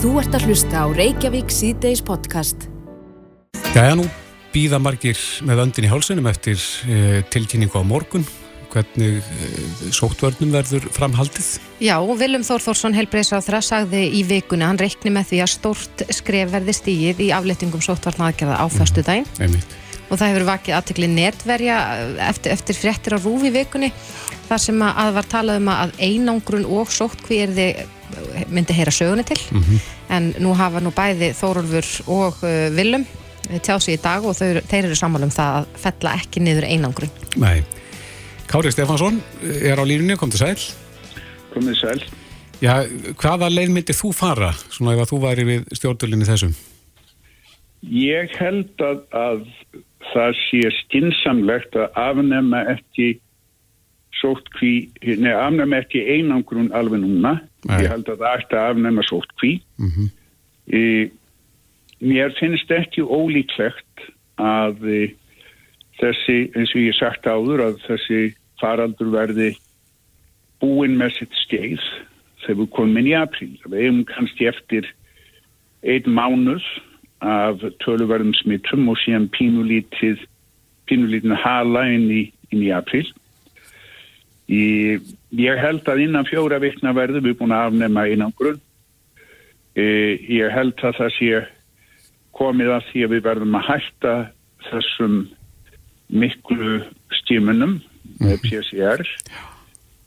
Þú ert að hlusta á Reykjavík síðdeis podcast. Jæja, nú býða margir með öndin í hálsunum eftir uh, tilkynningu á morgun. Hvernig uh, sóttvörnum verður framhaldið? Já, Viljum Þór Þórsson helbreyðsráþra sagði í vikuna, hann reikni með því að stórt skref verði stíið í aflettingum sóttvarnaðgerða á föstu daginn. Einmitt. Og það hefur vakið aðtekli netverja eftir, eftir fréttir á rúfi vikunni þar sem að, var talað um að einangrun og sóttkvíðirði myndi heyra sögunni til. En nú hafa nú bæði Þórólfur og uh, Viljum tjáð sig í dag og þau, þeir eru sammála um það að fella ekki niður einangrun. Nei. Kári Stefansson er á línunni, kom til sæl. komið sæl. Já, hvaða leið myndir þú fara, svona ef að þú væri við stjórnulinni þessum? Ég held að, að það sé skinsamlegt að afnema ekki sóttkví, neða afnema ekki einangrun alveg núna. Nei. Ég held að það ætti að afnema sóttkví. Mm e, mér finnst ekki ólíklegt að e, þessi, eins og ég sagt áður, að þessi faraldur verði búinn með sitt skeið þegar við komum inn í apríl. Við hefum kannski eftir einn mánuð af töluverðum smittum og síðan pínulítið pínulítið hala inn í, í apríl. Í, ég held að innan fjóra vikna verðum við búin að afnema einangrun. E, ég held að það sé komið að því að við verðum að hætta þessum miklu stímunum með PCR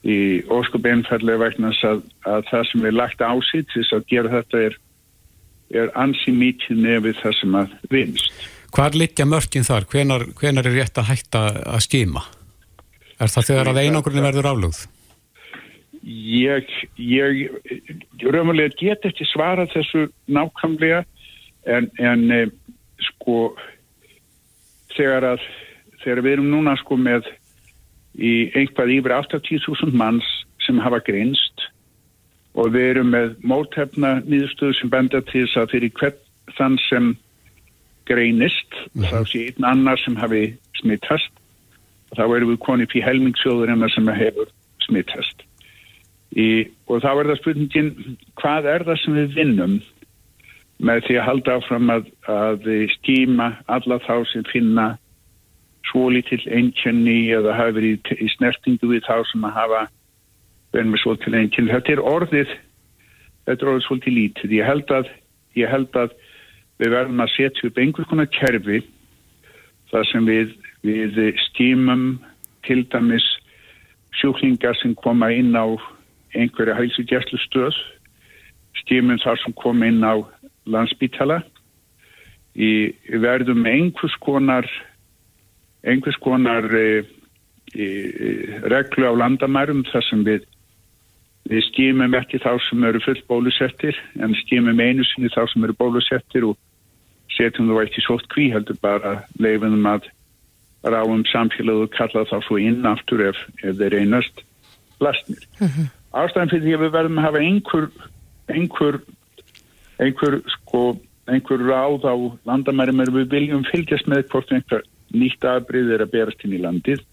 í óskup einfallega þess að, að það sem er lagt ásýtt til þess að gera þetta er, er ansi mikið nefið það sem að vinst. Hvar liggja mörkin þar? Hvenar, hvenar er rétt að hætta að skima? Er það þegar að einangrunni verður aflögð? Ég, ég raunverulega get ekki svara þessu nákvæmlega en, en e, sko þegar að þegar við erum núna sko með í einhvað yfir 80.000 manns sem hafa greinst og við erum með mótefna nýðustöðu sem benda til þess að fyrir hvern þann sem greinist þá sé einn annar sem hafi smittast þá erum við konið fyrir helmingsjóður hennar sem hefur smittast í, og þá er það spurningin hvað er það sem við vinnum með því að halda áfram að, að stíma alla þá sem finna svolítill einkenni eða hafa verið í, snertingu við þá sem að hafa verið með svolítill einkenni. Þetta er orðið, þetta er orðið svolítið lítið. Ég held að, ég held að við verðum að setja upp einhvers konar kerfi þar sem við, við stímum til dæmis sjúklingar sem koma inn á einhverja heilsugjæslu stöð, stímum þar sem koma inn á landsbítala. Í verðum einhvers konar einhvers konar e, e, reglu á landamærum þar sem við við skýmum ekki þá sem eru full bólusettir en skýmum einu sinni þá sem eru bólusettir og setjum þú ekki svolít kví heldur bara leifinum að ráum samfélag og kalla þá svo inn aftur ef, ef þeir einast lastnir. Ástæðan fyrir því að við verðum að hafa einhver einhver einhver sko einhver ráð á landamærum er við viljum fylgjast með hvort einhver nýtt afbrið er að berast inn í landið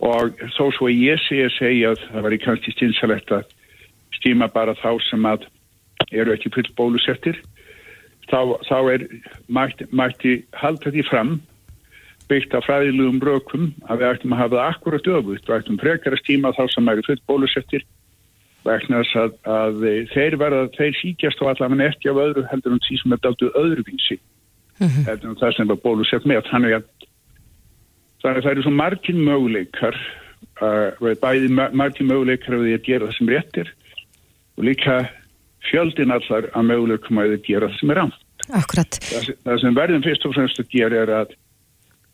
og þó svo ég sé að segja að það var í kannski stynsalegt að stíma bara þá sem að eru ekki full bólusettir þá, þá er mætti, mætti halda því fram byggt af fræðilegum rökum að við ættum að hafa það akkurat öfugt við ættum frekar að stíma þá sem eru full bólusettir vegna þess að, að þeir verða, þeir síkjast á allavega ekki af öðru heldur um því sem er daldu öðruvísi heldur um það sem var bólusett með þannig að það eru svo margin möguleikar uh, bæði margin möguleikar að að gera það sem réttir og líka fjöldin allar að möguleikum að að gera það sem er átt. Akkurat. Það sem verðum fyrst og fremst að gera er að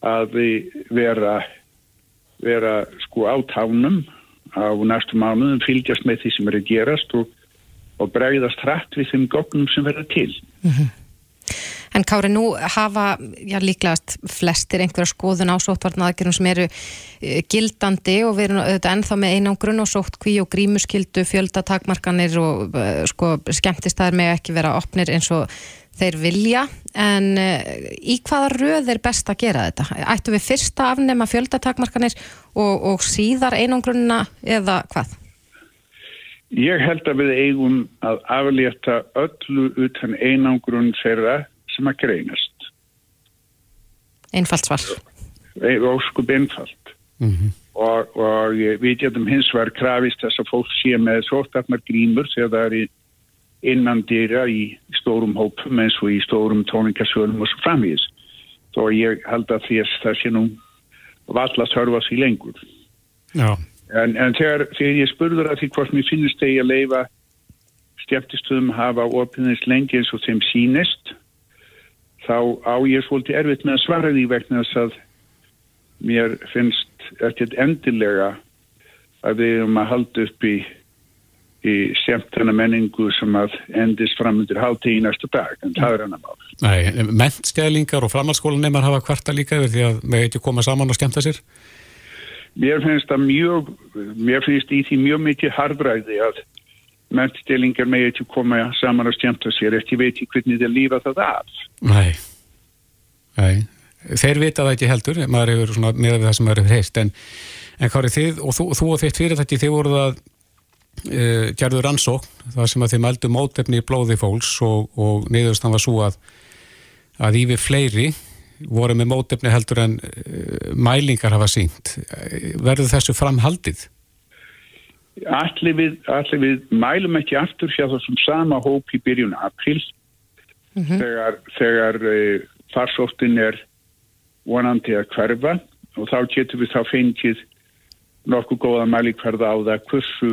að vera vera sko á tánum á næstu mánuðum fylgjast með því sem er að gerast og, og bregðast hrætt við þeim gognum sem verða til. En Kári, nú hafa já, líklegast flestir einhverja skoðun á sóttvarnaðagirum sem eru uh, gildandi og við erum auðvitað ennþá með einangrun og sótt kví og grímuskildu, fjöldatakmarkanir og uh, sko skemmtistæðir með ekki vera opnir eins og þeir vilja. En uh, í hvaða röð er best að gera þetta? Ættu við fyrst að afnema fjöldatakmarkanir og, og síðar einangrunna eða hvað? Ég held að við eigum að aflétta öllu utan einangrun þeirra sem að greinast. Einfalt svar. Óskup einfalt. Mm -hmm. og, og við getum hins vegar krafist þess að fólk sé með sótarnar grímur þegar það er í innan dýra í stórum hópum eins og í stórum tóningasölum og svo framvís. Þó ég held að því að það sé nú valla þörfa sér lengur. Já. En, en þegar, þegar ég spurður að því hvort mér finnst þegar ég leifa skemmtistöðum hafa opinnist lengi eins og þeim sínist þá á ég svolítið erfitt með að svara því vegna þess að mér finnst ekkert endilega að við erum að halda upp í í semtana menningu sem að endist fram undir hálti í næsta dag, en það er enna mál. Nei, mentstælingar og framhaldsskólaneimar hafa kvarta líka yfir því að með eitthvað koma saman og skemmta sér? Mér finnst það mjög, mér finnst í því mjög mikið hardræði að mentstælingar með eitthvað koma saman og skemmta sér, ekki veit ég hvernig þið lífa það af. Nei, nei, þeir vita það ekki heldur, maður hefur svona með það sem maður hefur heilt, en, en hvað er þið, og þú, þú og þitt fyrir þetta, þið voruð að uh, gerðu rannsókn þar sem að þið mældu mótefni í blóði fólks og, og niðurstan var svo að að yfir fleiri voru með mótefni heldur en uh, mælingar hafa sínt verður þessu framhaldið? Allir við, allir við mælum ekki aftur hjá þessum sama hóp í byrjun april mm -hmm. þegar, þegar uh, farsóttin er vonandi að hverfa og þá getur við þá fengið nokkuð góða mælikverða á það hversu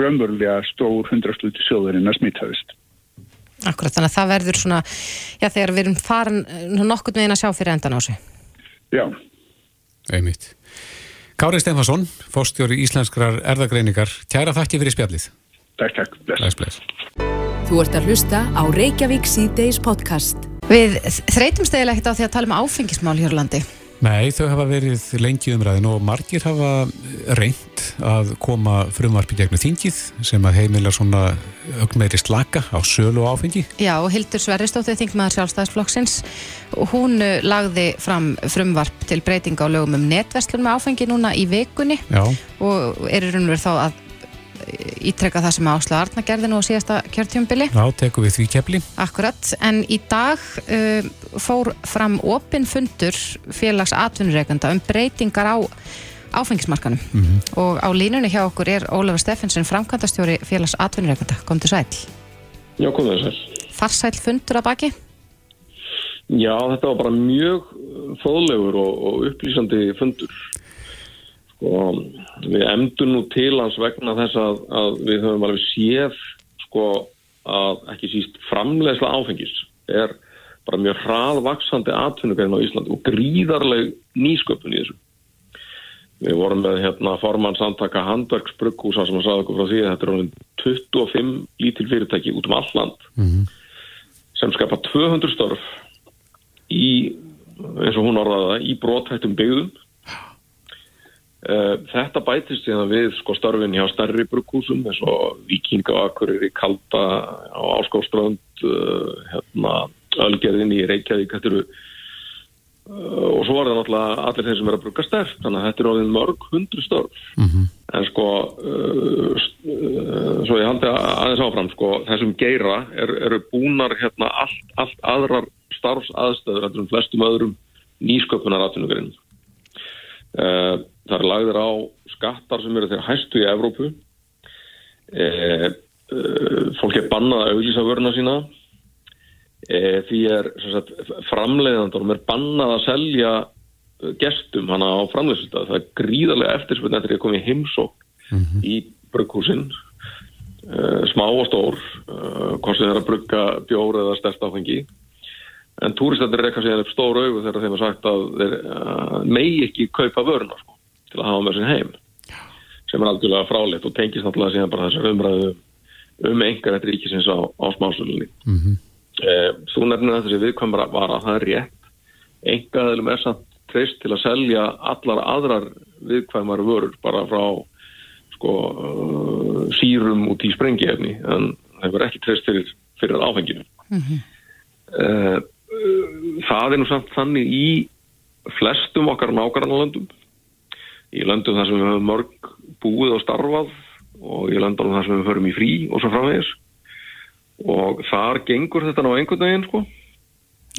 raunverulega stór hundrasluti sjóðurinn að smitaðist. Akkurat, þannig að það verður svona, já þegar við erum farin nokkur með einn að sjá fyrir endan á sig. Já. Einmitt. Kári Stefansson, fórstjóri íslenskrar erðagreiningar, kæra þakki fyrir spjallið. Takk, takk. Bless, bless. Þú ert að hlusta á Reykjavík C-Days podcast. Við þreytum stegilega ekkert á því að tala um áfengismál hér á landi. Nei, þau hafa verið lengi umræðin og margir hafa reynd að koma frumvarpi gegnum þingið sem að heimilar svona ögnmeiri slaka á sölu og áfengi. Já, og Hildur Sverristóttir, þingmaður sjálfstæðisflokksins, hún uh, lagði fram frumvarp til breytinga á lögum um netverslun með áfengi núna í vikunni Já. og er í raun og verið þá að ítrekka það sem Ásla Arna gerði nú á síðasta kjörtjumbili. Já, tekum við því kefli. Akkurat, en í dag uh, fór fram opin fundur félags atvinnureikanda um breytingar á áfengismarkanum mm -hmm. og á línunni hjá okkur er Ólafur Steffensen, framkvæmdastjóri félags atvinnureikanda. Kom til sæl. Já, kom til sæl. Farsæl fundur að baki? Já, þetta var bara mjög fóðlegur og, og upplýsandi fundur sko, við emdum nú til hans vegna þess að, að við höfum alveg séð sko, að ekki síst framlegsla áfengis er bara mjög hraðvaksandi atvinnugarinn á Ísland og gríðarleg nýsköpun í þessu. Við vorum með hérna formann samtaka handverksbrukkúsa sem að sagða okkur frá því að þetta er 25 lítil fyrirtæki út um alland mm -hmm. sem skapa 200 störf í, eins og hún orðaða, í brótættum byggðum þetta bætist síðan við sko starfin hjá starri brukúsum eins og Vikingaakkurir í Kalda á Áskóströnd, uh, hérna, Ölgerðin í Reykjavík, þetta eru uh, og svo er það náttúrulega allir þeir sem er að bruka stærkt, þannig að þetta er alveg mörg hundru störf. Mm -hmm. En sko, svo ég haldi aðeins áfram, sko, þessum geira er, eru búnar hérna allt, allt aðrar starfsaðstöður, er um flestum öðrum nýsköpunar aðtunugurinn. Uh, Það er lagður á skattar sem eru þeirra hæstu í Evrópu. E, e, fólk er bannað að auðvisa vörna sína. E, því er sagt, framleiðandunum er bannað að selja gestum hana á framleiðsustaf. Það er gríðarlega eftirspiln eftir að koma í heimsók mm -hmm. í brugghúsinn. E, smá og stór, e, hvort sem að brugga bjór eða stærst áfengi. En eitthvað sem er upp stór auðu þegar þeim er sagt að þeir megi ekki kaupa vörna sko til að hafa með sér heim sem er algjörlega fráleitt og tengist náttúrulega síðan bara þessar umræðu um einhver eftir ríkisins á, á smásölunni mm -hmm. eh, Þú nefnir þessi viðkvæmra var að það er rétt einhverðilum er samt treyst til að selja allar aðrar viðkvæmar vörur bara frá sko uh, sírum út í sprengjefni en það er ekki treyst fyrir, fyrir áfenginu mm -hmm. eh, Það er nú samt þannig í flestum okkar nákvæmlega löndum í löndum þar sem við höfum mörg búið og starfað og í löndunum þar sem við förum í frí og svo framvegis. Og þar gengur þetta ná einhvern veginn sko.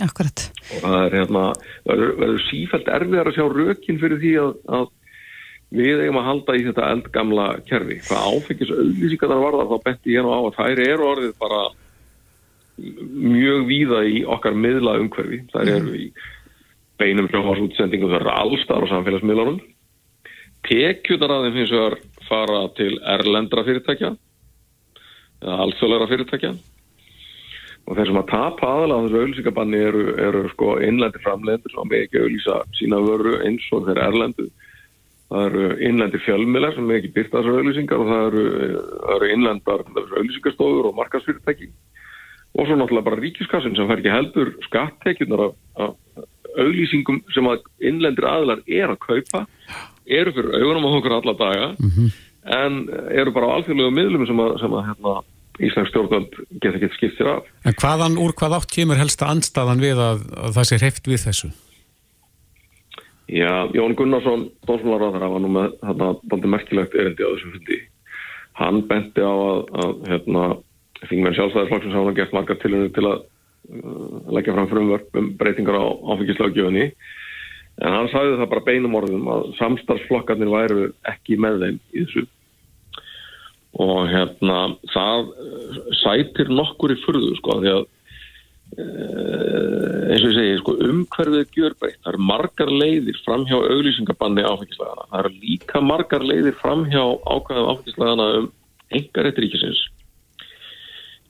Akkurat. og það er hérna verður, verður sífælt erfiðar að sjá rökin fyrir því að, að við eigum að halda í þetta eldgamla kerfi. Hvað áfengis auðlýsingar þar varða þá betti ég nú á að þær eru orðið bara mjög víða í okkar miðla umhverfi þær eru í beinum hljófarsútsendingum þar eru allstar á samfélagsmiðlunum tekjutar að þeim finnst að fara til erlendra fyrirtækja eða alþjóðleira fyrirtækja. Og þeir sem að tapa aðalega á þessu auðlýsingabanni eru, eru sko innlendi framlendur sem ekki auðlýsa sína vöru eins og þeir erlendu. Það eru innlendi fjölmilar sem ekki byrta þessar auðlýsingar og það eru, eru innlendar auðlýsingarstofur og markasfyrirtæki og svo náttúrulega bara ríkiskassin sem fær ekki heldur skattekjunar af, af auðlýsingum sem að innlendir aðlar er að kaupa eru fyrir augunum á okkur alla daga mm -hmm. en eru bara á alþjóðlega miðlum sem að, sem að hérna, Íslands stjórnvöld geta ekki skipt sér af. En hvaðan, úr hvað átt kemur helsta anstaðan við að, að það sé hreift við þessu? Já, Jón Gunnarsson, dósmálaráðar, var nú með þarna bándi merkilegt erindi á þessum fundi. Hann benti á að, að hérna, þingmenn sjálfstæðisflokksins hafa hann gert margar tilhörnir til að leggja fram frumvörp um breytingar á áfengislaugjöfunni. En hann sagði það bara beinum orðum að samstarfsflokkarnir væru ekki með þeim í þessu. Og hérna það eh, sætir nokkur í fyrðu sko því að eh, eins og ég segi sko, umhverfið gjör breytt, það eru margar leiðir fram hjá auglýsingabanni áfengislegana það eru líka margar leiðir fram hjá ákvæðum áfengislegana um engarétt ríkisins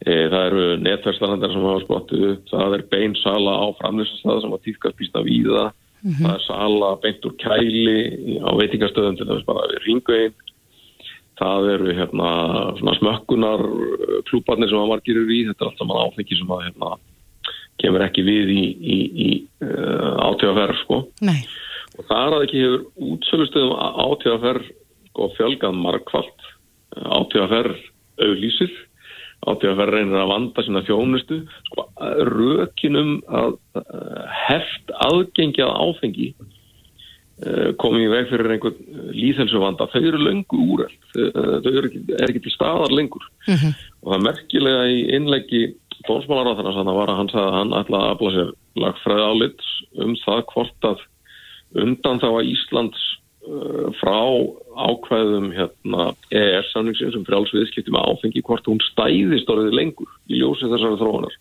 það eru netverðslanandar sem hafa spottuð upp, það er bein sala á framlýsastæða sem hafa týðkast býsta víða. Mm -hmm. það er sala beint úr kæli á veitingastöðum til þess bara ringvein það eru hérna smökkunar klúparnir sem að margir eru í, þetta er allt saman áfengi sem að hérna, kemur ekki við í, í, í uh, átíðaferð sko. og það er að ekki hefur útsölustöðum átíðaferð sko, fjölgað markvallt átíðaferð auðlýsir átíðaferð reynir að vanda sína þjónustu sko, rökinum að uh, heft aðgengjað áfengi Eh, komið í veg fyrir einhvern eh, líðhelsuvanda, þau eru lengur úreld, eh, þau eru ekki, er ekki til staðar lengur uh mhm. -huh. og það merkilega í innleggi tónsmálar á þannig að hann sagði að hann ætlaði að afla sér lagfræði álits um það hvort að undan þá að Íslands frá ákvæðum hérna, EES-samningsin sem frjálsviðskipti með áfengi hvort hún stæðist orðið lengur í ljósið þessari þróunar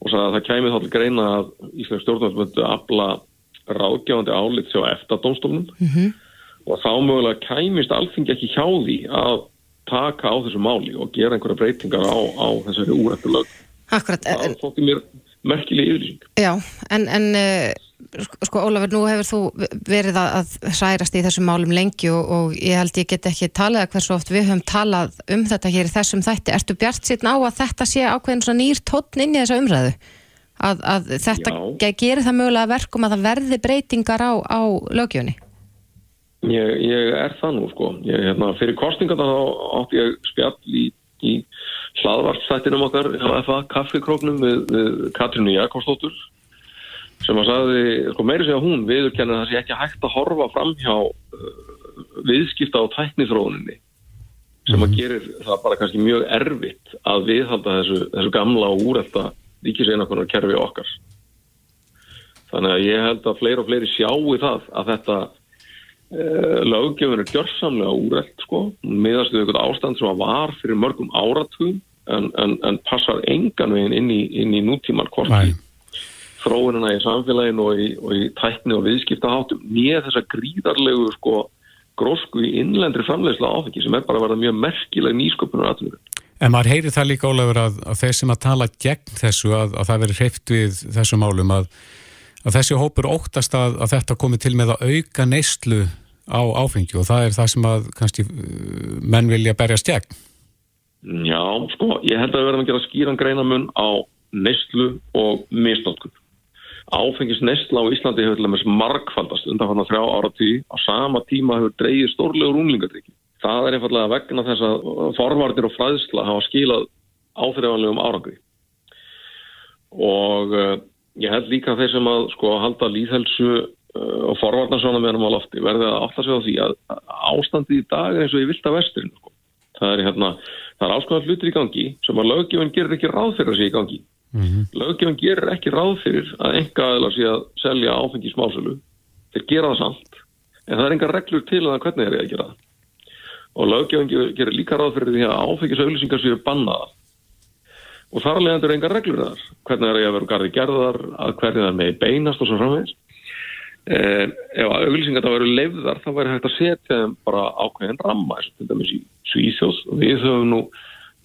og sagði að það kæmið þá til greina að Íslands að afla ráðgjáðandi álit sjá eftir dómstofnum mm -hmm. og þá mögulega kæmist alþingi ekki hjá því að taka á þessu máli og gera einhverja breytingar á, á þessari úrættu lög. Akkurat. Það þótti mér merkileg yfirlýsing. Já, en, en uh, sko Ólafur, nú hefur þú verið að hrærast í þessum málum lengi og, og ég held ég get ekki talið að hversu oft við höfum talað um þetta hér í þessum þætti. Ertu bjart síðan á að þetta sé ákveðin svona nýr tótn inn í þessa umræðu? að, að þetta Já. gerir það mögulega verkum að það verði breytingar á, á lögjöfni? Ég, ég er það nú sko. Ég, hérna, fyrir kostingarna þá átti ég spjall í, í hlaðvartstættinum okkar FA kaffekróknum við, við Katrínu Jakobsdóttur sem að sagði, sko meiri segja hún viðurkenna það sé ekki hægt að horfa fram hjá uh, viðskipta á tæknithróninni sem að mhm. gerir það bara kannski mjög erfitt að viðhalda þessu, þessu gamla og úrelta ríkiseinakonar kerfi okkar. Þannig að ég held að fleiri og fleiri sjáu það að þetta uh, löggefun er gjörsamlega úrelt sko, meðast við eitthvað ástand sem var fyrir mörgum áratugum en, en, en passar engan veginn inn í, í nútíman korti þróunina í samfélaginu og í, og í tækni og viðskiptaháttum með þessa gríðarlegu sko grósku í innlendri framlegsla áfengi sem er bara að vera mjög merkileg nýsköpunar aðtunum. En maður heyri það líka Ólafur að, að þeir sem að tala gegn þessu að, að það veri hreift við þessu málum að, að þessi hópur óttast að þetta komi til með að auka neyslu á áfengi og það er það sem að kannski uh, menn vilja berjast gegn. Já, sko, ég held að við verðum að gera skýran greinamun á neyslu og misnótkun. Áfengis neysla á Íslandi hefur til dæmis markfaldast undan hann að þrjá ára tíu á sama tíma hefur dreyið stórlegur unlingadrykki það er einfallega vegna þess að forvartir og fræðsla hafa skilað áþreifanlegum árangri. Og uh, ég held líka þeir sem að sko halda líðhelsu uh, og forvarnarsvana meðan á lofti verði að átta sig á því að ástandi í dag er eins og í vilda vesturinn sko. það er hérna, það er áskoðan hlutir í gangi sem að löggjöfun gerir ekki ráð fyrir að sé í gangi mm -hmm. löggjöfun gerir ekki ráð fyrir að enga aðeins sé að selja áfengi smásölu þeir gera það samt en það er enga reglur til að hvernig þeir eru að gera það. Og löggjöfun gerir líka ráð fyrir því að áfengisauðlýsingar séu bannaða og þar leðandur enga reglur þar hvernig það er að vera gardi gerðar að hvernig er með beinast og svo framvegis. Eh, ef auðlýsingar það veru leifðar þá væri hægt að setja þeim bara ákveðin ramma eins og til dæmis í Svíþjóð. Við höfum nú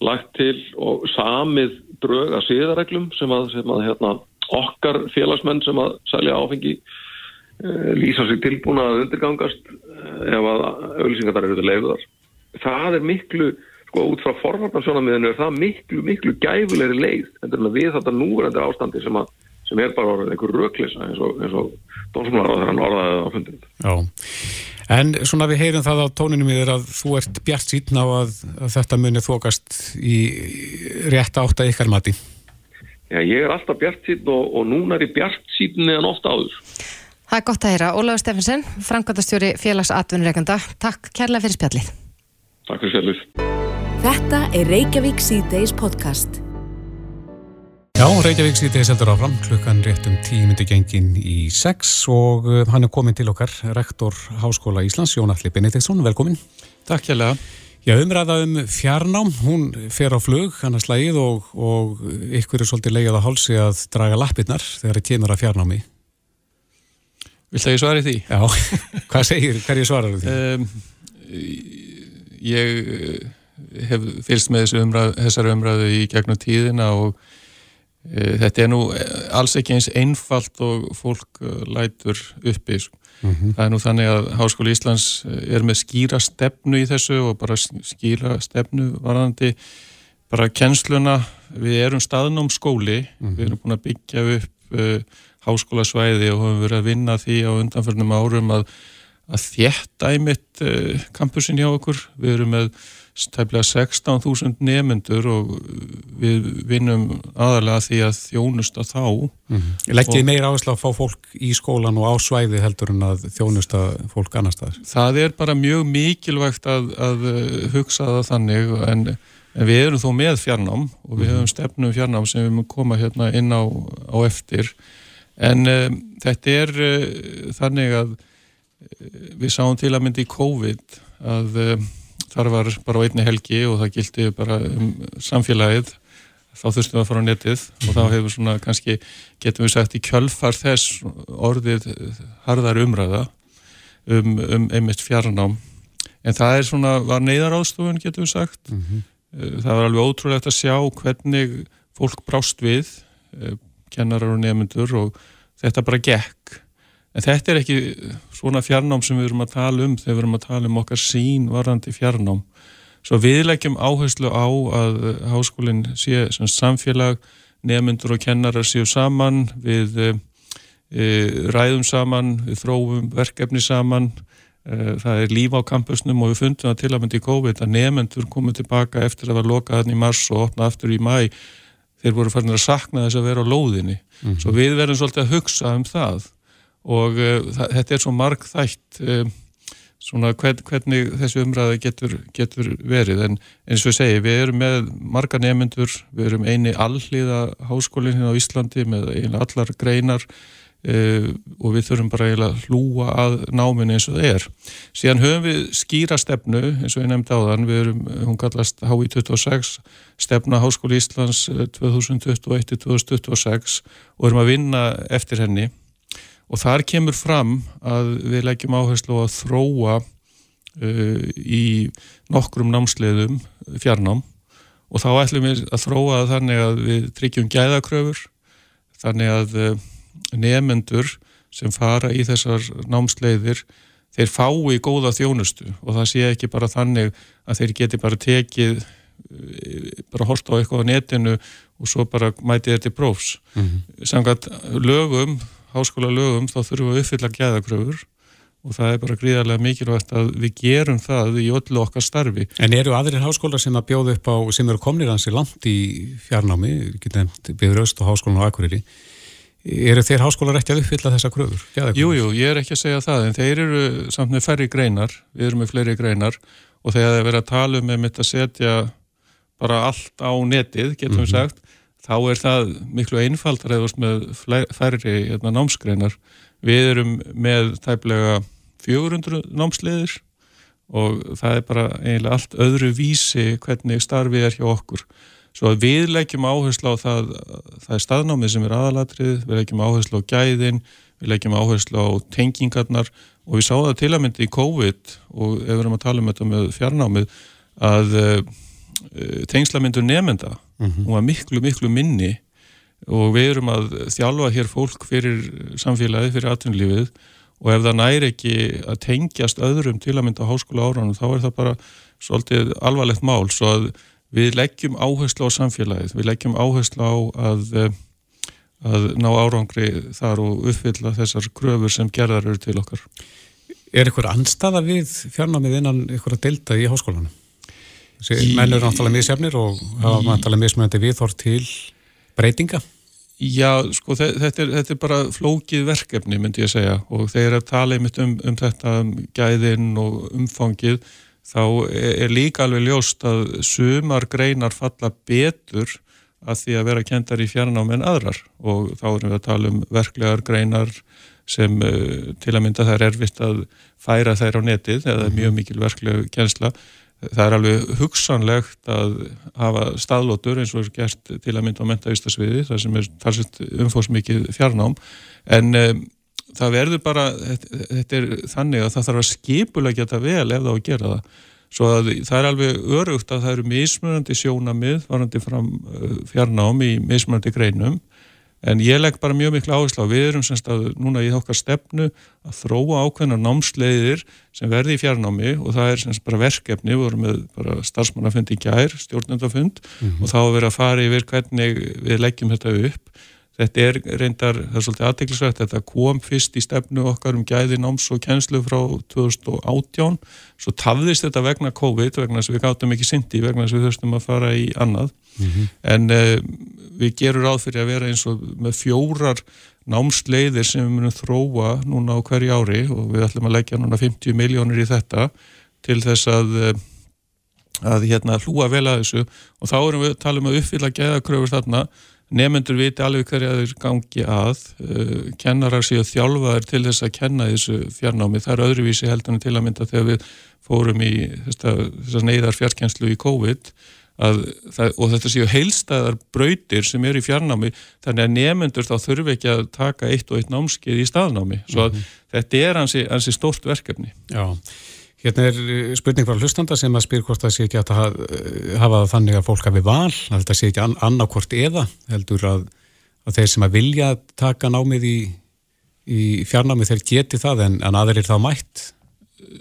lagt til og samið drög að síðareglum sem að, sem að hérna, okkar félagsmenn sem að selja áfengi eh, lýsa sig tilbúna að undirgangast eh, ef að auðlýsingar það eru leifðar það er miklu sko út frá forvarnarsjónamiðinu er það miklu, miklu gæfulegri leið en við þetta núverandi ástandi sem, að, sem er bara einhver röklisa eins og, og dómsmálar á þeirra orðaðið á fundinu. Já, en svona við heyrum það á tóninu miður að þú ert bjart síðan á að, að þetta muni þokast í rétt átt að ykkar mati. Já, ég er alltaf bjart síðan og, og núna er ég bjart síðan eða ofta áður. Það er gott að heyra. Ólaður Steffensen, Frankværtastjóri félagsatvinnurreikanda. Takk kærlega fyrir spjallið. Takk fyrir spjallið. Þetta er Reykjavík C-Days podcast. Já, Reykjavík C-Days heldur áfram klukkan réttum tímindi gengin í sex og uh, hann er komin til okkar, rektor Háskóla Íslands, Jón Alli Benediktsson, velkomin. Takk hjá lega. Já, umræða um fjarnám, hún fer á flug, hann er slægið og, og ykkur er svolítið leigað á hálsi að draga lappirnar þegar það kemur að fjarnámi. Vill það ég svari því? Já, hvað segir, hverju svarar því? Um, ég hef fylst með umræð, þessari umræðu í gegnum tíðina og þetta er nú alls ekki eins einfalt og fólk e, lætur uppi. Mm -hmm. Það er nú þannig að Háskóli Íslands er með skýra stefnu í þessu og bara skýra stefnu varðandi bara kjensluna. Við erum staðnum skóli, mm -hmm. við erum búin að byggja upp uh, háskólasvæði og höfum verið að vinna því á undanförnum árum að, að þjætta einmitt uh, kampusin hjá okkur. Við erum með stæflega 16.000 nefnendur og við vinnum aðalega því að þjónusta þá mm -hmm. Leggjið meira áherslu að fá fólk í skólan og á svæði heldur en að þjónusta fólk annar staðar? Það er bara mjög mikilvægt að, að uh, hugsa það þannig en, en við erum þó með fjarnám og við -hmm. höfum stefnum fjarnám sem við mögum koma hérna inn á, á eftir en um, þetta er uh, þannig að uh, við sáum til að myndi í COVID að um, þar var bara á einni helgi og það gildi bara um samfélagið. Þá þurftum við að fara á netið og þá hefur svona kannski, getum við sagt í kjölfar þess orðið harðar umræða um, um einmitt fjarnám. En það er svona, var neyðar ástofun getum við sagt. Mm -hmm. það var alveg ótrúlegt að sjá hvernig fólk brást við eh, kennarar og nefnendur og þetta bara gekk En þetta er ekki svona fjarnám sem við erum að tala um þegar við erum að tala um okkar sín varandi fjarnám. Svo við leggjum áherslu á að háskólinn sé samfélag, nefnundur og kennarar séu saman, við e, ræðum saman, við þróum verkefni saman, e, það er líf á kampusnum og við fundum það til að myndi í COVID að nefnundur komið tilbaka eftir að vera lokað hann í mars og opna aftur í mæ, þeir voru farin að sakna þess að vera á lóðinni. Mm -hmm. Svo við verðum svolítið að hugsa um það og uh, þetta er svo marg þætt uh, svona hvern, hvernig þessu umræði getur, getur verið. En eins og ég segi, við erum með marga nefnendur, við erum eini allíða háskólinn hérna á Íslandi með eina allar greinar uh, og við þurfum bara eiginlega hlúa að náminu eins og það er. Síðan höfum við skýra stefnu eins og ég nefndi á þann, við erum, hún kallast HI26, stefna Háskóli Íslands 2021-2026 og erum að vinna eftir henni og þar kemur fram að við leggjum áherslu að þróa uh, í nokkrum námsleiðum fjarnám. Og þá ætlum við að þróa þannig að við tryggjum gæðakröfur þannig að uh, nefendur sem fara í þessar námsleiðir þeir fái góða þjónustu. Og það sé ekki bara þannig að þeir geti bara tekið uh, bara hort á eitthvað á netinu og svo bara mæti þetta í prófs. Mm -hmm. samkvæmt lögum háskóla lögum þá þurfum við að uppfylla gæðakröfur og það er bara gríðarlega mikilvægt að við gerum það í öllu okkar starfi. En eru aðrir háskólar sem að bjóða upp á, sem eru komnir hansi langt í fjarnámi, við getum nefnt Bifröst og Háskólan og Akureyri, eru þeir háskólar ekki að uppfylla þessa kröfur? Jújú, jú, ég er ekki að segja það, en þeir eru samt með færri greinar, við erum með fleiri greinar og þegar það er verið að tala um með mitt að setja bara allt á netið, getum við sagt þá er það miklu einfaldar eða með færri hérna, námsgreinar. Við erum með tæplega 400 námsliðir og það er bara eiginlega allt öðru vísi hvernig starfið er hjá okkur. Svo að við leggjum áherslu á það það er staðnámið sem er aðalatrið við leggjum áherslu á gæðin við leggjum áherslu á tengingarnar og við sáum það til að myndi í COVID og ef við erum að tala um þetta með fjarnámið að uh, tengslamyndu nefnda mm -hmm. hún var miklu miklu minni og við erum að þjálfa hér fólk fyrir samfélagi, fyrir atvinnlífið og ef það næri ekki að tengjast öðrum til að mynda háskóla áraunum þá er það bara svolítið alvarlegt mál svo að við leggjum áherslu á samfélagið, við leggjum áherslu á að, að ná árangri þar og uppfylla þessar kröfur sem gerðar eru til okkar. Er ykkur anstaða við fjarnámið innan ykkur að delta í háskólanum? Menn eru náttúrulega misjafnir og hafa náttúrulega mismunandi viðhort til breytinga? Já, sko þetta er, þetta er bara flókið verkefni myndi ég segja. Og þegar að tala um, um þetta um gæðin og umfangið þá er líka alveg ljóst að sumar greinar falla betur að því að vera kendar í fjarnám en aðrar. Og þá erum við að tala um verklegar greinar sem uh, til að mynda það er erfitt að færa þær á netið eða mjög mikil verkleg kjensla það er alveg hugsanlegt að hafa staðlótur eins og er gert til að mynda á mentavistasviði það sem er talsett umfóðsmikið fjarnám. En um, það verður bara þetta, þetta er þannig að það þarf að skipulega geta vel ef það á að gera það. Svo að það er alveg örugt að það eru mismunandi sjónamið varandi fram uh, fjarnám í mismunandi greinum En ég legg bara mjög miklu áherslu á við erum semst að núna í okkar stefnu að þróa ákveðna námsleiðir sem verði í fjarnámi og það er semst bara verkefni, við vorum með bara starfsmannafund í gær, stjórnendafund mm -hmm. og þá verður að fara yfir hvernig við leggjum þetta upp Þetta er reyndar, það er svolítið aðteglisvægt, þetta kom fyrst í stefnu okkar um gæði náms og kjenslu frá 2018, svo tafðist þetta vegna COVID, vegna þess að við gáttum ekki syndi, vegna þess að við þurftum að fara í annað, mm -hmm. en uh, við gerum ráð fyrir að vera eins og með fjórar námsleiðir sem við munum þróa núna á hverju ári og við ætlum að leggja núna 50 miljónir í þetta til þess að, eh, að hérna hlúa vel að þessu. Og þá erum við að tala um að uppfylla gæðakröfur þarna nefnendur viti alveg hverja þeir gangi að. Uh, kennarar séu þjálfaður til þess að kenna þessu fjarnámi. Það er öðruvísi heldur en til að mynda þegar við fórum í þess að neyðar fjarkenslu í COVID að, og þetta séu heilstæðar brautir sem er í fjarnámi þannig að nefnendur þá þurfi ekki að taka eitt og eitt námskið í staðnámi. Svo að mm -hmm. þetta er hansi, hansi stórt verkefni. Já Hérna er eh, spurning frá hlustanda sem að spyr hvort það sé ekki að eh, hafa þannig að fólk hafi val, að þetta sé ekki an annarkvort eða, heldur að, að þeir sem að vilja taka námið í, í fjarnámið þeir geti það en, en aðeir þá mætt?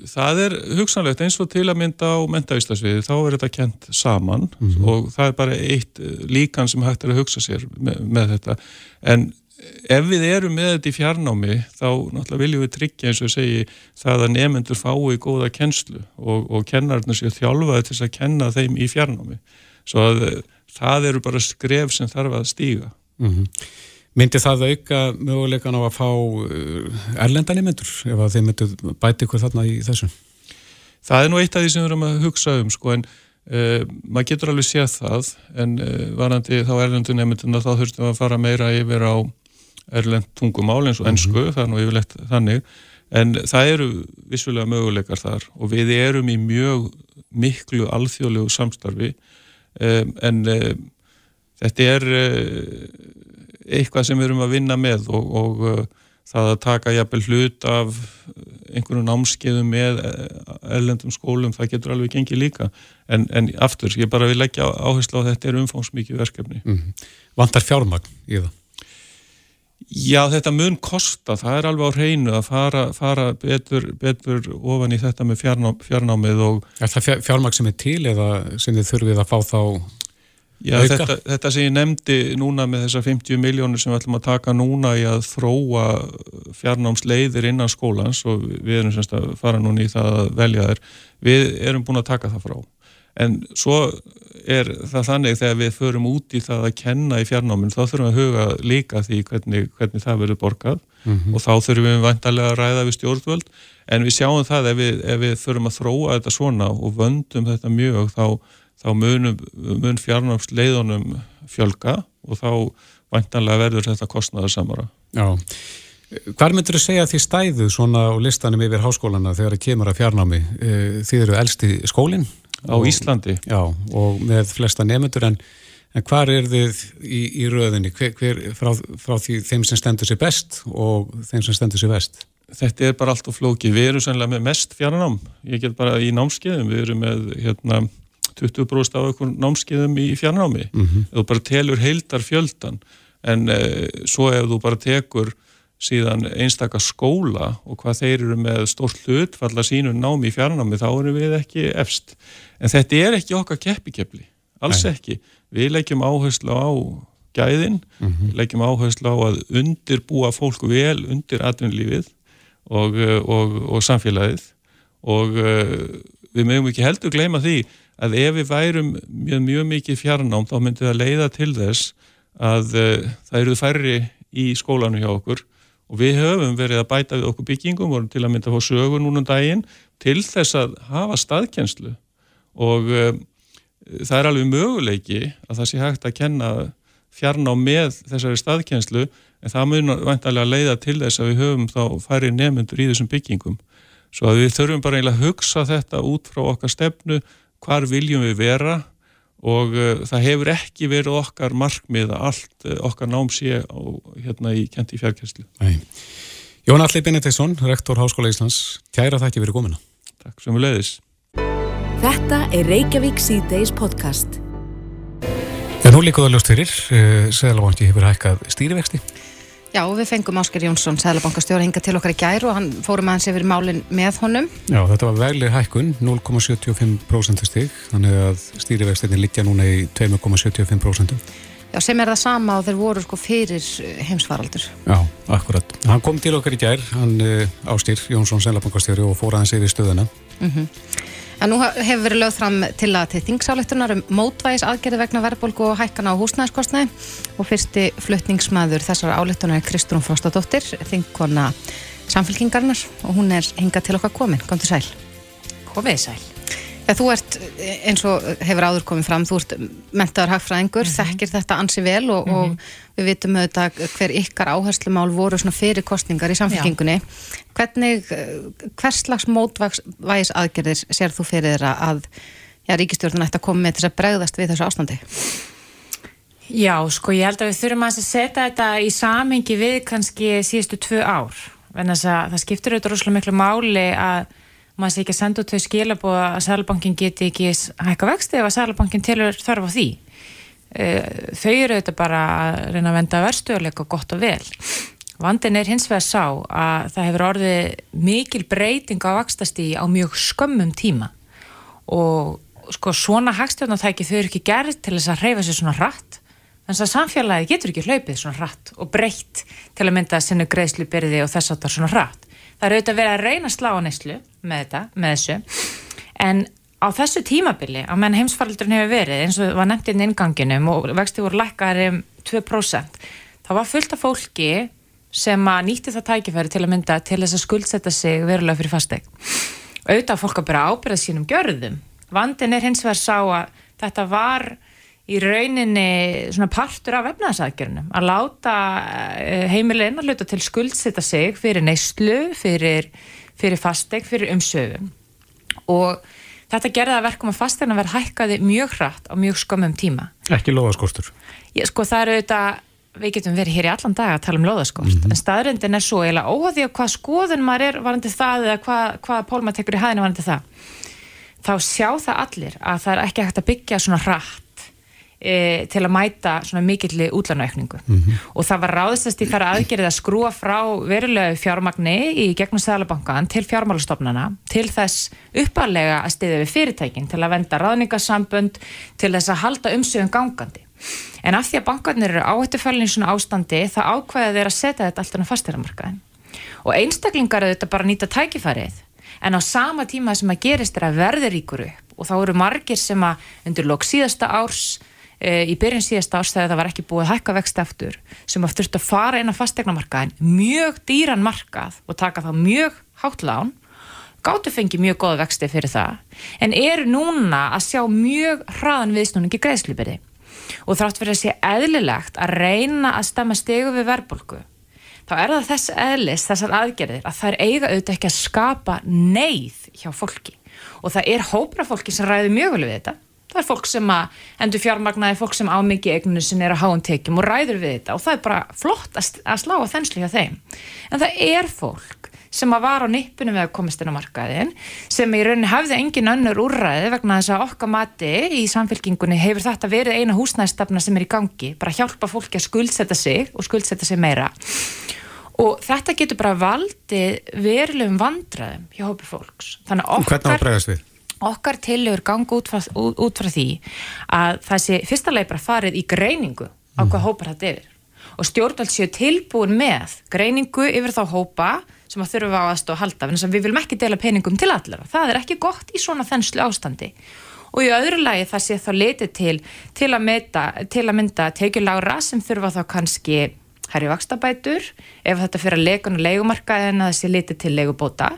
Það er hugsanlegt eins og til að mynda á mentavíslasviði, þá er þetta kent saman mm -hmm. og það er bara eitt eh, líkan sem hægt er að hugsa sér með, með þetta en ef við erum með þetta í fjarnámi þá náttúrulega viljum við tryggja eins og segi það að nefnendur fái góða kennslu og, og kennarinn séu þjálfaði til að kenna þeim í fjarnámi svo að eh, það eru bara skref sem þarf að stíga mm -hmm. Myndi það auka mögulegan á að fá eh, erlendan nefnendur ef að þeim myndu bæti ykkur þarna í þessum? Það er nú eitt af því sem við erum að hugsa um sko en Uh, maður getur alveg séð það en uh, varandi þá erlendu nefnduna þá þurftum við að fara meira yfir á erlend tungumál eins og ennsku, mm -hmm. það er nú yfirlegt þannig, en það eru vissulega möguleikar þar og við erum í mjög miklu alþjóðlegu samstarfi um, en um, þetta er uh, eitthvað sem við erum að vinna með og, og uh, það að taka jafnvel hlut af einhvern námskeiðum með erlendum skólum, það getur alveg gengið líka en, en aftur, ég bara vil leggja áherslu á að þetta er umfangsmikið verkefni mm -hmm. Vantar fjármagn í það? Já, þetta mun kosta, það er alveg á hreinu að fara, fara betur, betur ofan í þetta með fjarnám, fjarnámið og... Er það fjármagn sem er til eða sem þið þurfið að fá þá Já, auka? Þetta, þetta sem ég nefndi núna með þessar 50 miljónir sem við ætlum að taka núna í að þróa fjarnámsleiðir innan skólans og við erum semst að fara núna í það að velja þær, við erum búin að taka það frá en svo er það þannig þegar við förum út í það að kenna í fjarnáminn þá þurfum við að huga líka því hvernig, hvernig það verður borgað mm -hmm. og þá þurfum við vantarlega að ræða við stjórnvöld en við sjáum það ef við, ef við þurfum að þróa þetta svona og vöndum þetta mjög þá, þá munum, mun fjarnámsleiðunum fjölga og þá vantarlega verður þetta kostnaður samara. Já, Hvar myndur þú segja því stæðu svona á listanum yfir háskólana þegar það kemur að fjarnámi? Eh, þið eru elsti skólinn? Á Íslandi. Já, og með flesta nefnendur, en, en hvar er þið í, í röðinni? Hver, hver, frá, frá því þeim sem stendur sér best og þeim sem stendur sér vest? Þetta er bara allt og flóki. Við erum sannlega með mest fjarnám. Ég get bara í námskeiðum. Við erum með hérna, 20% af okkur námskeiðum í fjarnámi. Mm -hmm. Þú bara telur heildar fjöldan. En eh, svo ef þú bara tekur síðan einstakar skóla og hvað þeir eru með stórt hlutfalla sínu námi í fjarnámi þá erum við ekki efst. En þetta er ekki okkar keppikepli, alls Nei. ekki. Við leggjum áherslu á gæðin, mm -hmm. leggjum áherslu á að undirbúa fólk vel undir atvinnlífið og, og, og samfélagið og uh, við mögum ekki heldur gleyma því að ef við værum mjög, mjög mikið fjarnám þá myndi það leiða til þess að uh, það eru færri í skólanu hjá okkur og við höfum verið að bæta við okkur byggingum, vorum til að mynda að fá sögur núna um daginn til þess að hafa staðkjenslu og um, það er alveg möguleiki að það sé hægt að kenna fjarná með þessari staðkjenslu en það mun vantarlega leiða til þess að við höfum þá færi nefnundur í þessum byggingum svo að við þurfum bara eiginlega að hugsa þetta út frá okkar stefnu, hvar viljum við vera og uh, það hefur ekki verið okkar markmið að allt uh, okkar nám sé á, hérna í kenti fjárkjærslu. Jón Alli Benediktsson, rektor Háskóla Íslands, kæra það ekki verið gómina. Takk sem við leiðis. Þetta er Reykjavík C-Days podcast. En nú líkuðu að ljóst fyrir, uh, Sæðalabanki hefur hækkað stýrivexti. Já, við fengum Ásker Jónsson, sæðlabankastjóra, hinga til okkar í gæru og hann fórum aðeins yfir málinn með honum. Já, þetta var vegleg hækkun, 0,75% stig, þannig að stýrivextinni liggja núna í 2,75%. Já, sem er það sama og þeir voru sko fyrir heimsvaraldur. Já, akkurat. Hann kom til okkar í gær, hann eh, Ásker Jónsson, sæðlabankastjóri og fór aðeins yfir stöðuna. Mm -hmm. En nú hefur verið lögð fram til að til þingsáleitunar um mótvægis aðgerði vegna verðbólgu og hækkan á húsnæðiskostnæði og fyrsti fluttningsmaður þessar áleitunar er Kristrún Frostadóttir, þingkonna samfélkingarnar og hún er hingað til okkar komin. Kom til sæl. Komið sæl. Þegar þú ert, eins og hefur áður komið fram, þú ert mentaður hagfræðingur, mm -hmm. þekkir þetta ansi vel og, mm -hmm. og mhm. við vitum auðvitað hver ykkar áherslumál voru svona fyrir kostningar í samfélkingunni. Hvernig, hvers slags mótvægis aðgerðir sér þú fyrir þeirra að já, ríkistjórnun ætti að koma með þess að bregðast við þessu ástandi? Já, sko ég held að við þurfum að setja þetta í samhengi við kannski síðustu tvö ár. Það skiptir auðvitað rosalega miklu máli að maður sé ekki að senda út þau skilabóða að Sælabankin geti ekki hækka vexti ef að Sælabankin tilur þarf á því. Eh, þau eru auðvitað bara að reyna að venda verstuðuleika gott og vel. Vandin er hins vegar sá að það hefur orðið mikil breyting á vaxtastígi á mjög skömmum tíma. Og sko svona hagstjórnartæki þau eru ekki gerð til þess að hreyfa sér svona rætt þannig að samfélagi getur ekki hlaupið svona rætt og breytt til að mynda að sinna greiðslu byrði og þess að það er svona rætt það eru auðvitað verið að reyna að slá á neslu með þetta, með þessu. En á þessu tímabili á menn heimsfaldurinn hefur verið eins og var nefnt inn inganginum og vexti voru lækkar um 2% það var fullt af fólki sem að nýtti það tækifæri til að mynda til þess að skuldsetta sig verulega fyrir fasteg auðvitað fólk að bara ábyrða sínum gjörðum. Vandin er hins vegar sá að þetta var í rauninni svona partur af efnaðsaðgjörnum að láta eh, heimilin að hluta til skuldsetta sig fyrir neyslu, fyrir, fyrir fasteg, fyrir umsöfum og þetta gerði að verkum að fastegna verð hækkaði mjög hratt á mjög skömmum tíma. Ekki loðaskostur? Sko það eru þetta, við getum verið hér í allan dag að tala um loðaskost, mm -hmm. en staðrindin er svo eiginlega óhagði á hvað skoðun maður er varandi það eða hvað, hvað pólma tekur í hæðinu varandi það. Þá sjá það allir að það er ekki hægt að byggja svona hratt e, til að mæta svona mikilli útlanaukningu mm -hmm. og það var ráðstast í þar aðgerið að skrúa frá verulegu fjármagni í gegnum Sælabankan til fjármálastofnana til þess uppalega að stiðja við fyrirtækin til að venda ráðningasambönd til þess að halda umsögum gangandi. En af því að bankarnir eru áhættufælinn í svona ástandi það ákvæða þeir að setja þetta alltaf á fasteramarkaðin og einstaklingar eru þetta bara að nýta tækifærið. En á sama tíma sem að gerist er að verði ríkur upp og þá eru margir sem að undir lók síðasta árs e, í byrjun síðasta árs þegar það var ekki búið hækka vext eftir sem að þurftu að fara inn á fastegnamarkaðin mjög dýran markað og taka þá mjög hátt lán gáttu fengi mjög goða vexti fyrir það en eru núna að sjá mjög hraðan viðsnúningi greiðslubyrði. Og þrátt fyrir að sé eðlilegt að reyna að stemma stegu við verðbólku þá er það þess eðlis, þessar aðgerðir að það er eiga auðvitað ekki að skapa neyð hjá fólki. Og það er hópra fólki sem ræði mjög vel við þetta það er fólk sem að endur fjármagnaði fólk sem ámyggi eigninu sem er að háum tekjum og ræður við þetta. Og það er bara flott að slá á þenslu hjá þeim. En það er fólk sem að var á nippunum við að komast inn á markaðin sem í rauninni hafði engin önnur úrræði vegna þess að okkar mati í samfélkingunni hefur þetta verið eina húsnæðstafna sem er í gangi, bara hjálpa fólki að skuldsetta sig og skuldsetta sig meira. Og þetta getur bara valdið verulegum vandraðum hjá hópi fólks. Þannig að okkar, okkar tilur ganga út frá, út, út frá því að sé fyrsta leið bara farið í greiningu á hvað mm. hópar þetta yfir. Og stjórnvald séu tilbúin með greiningu yfir þá hópa sem að þurfa á aðstofa að halda, en við viljum ekki dela peningum til allir og það er ekki gott í svona þenslu ástandi. Og í öðru lagi það sé þá letið til til að, meta, til að mynda tekjulára sem þurfa þá kannski herri vakstabætur ef þetta fyrir að leikun og leikumarka en að það sé letið til leikubóta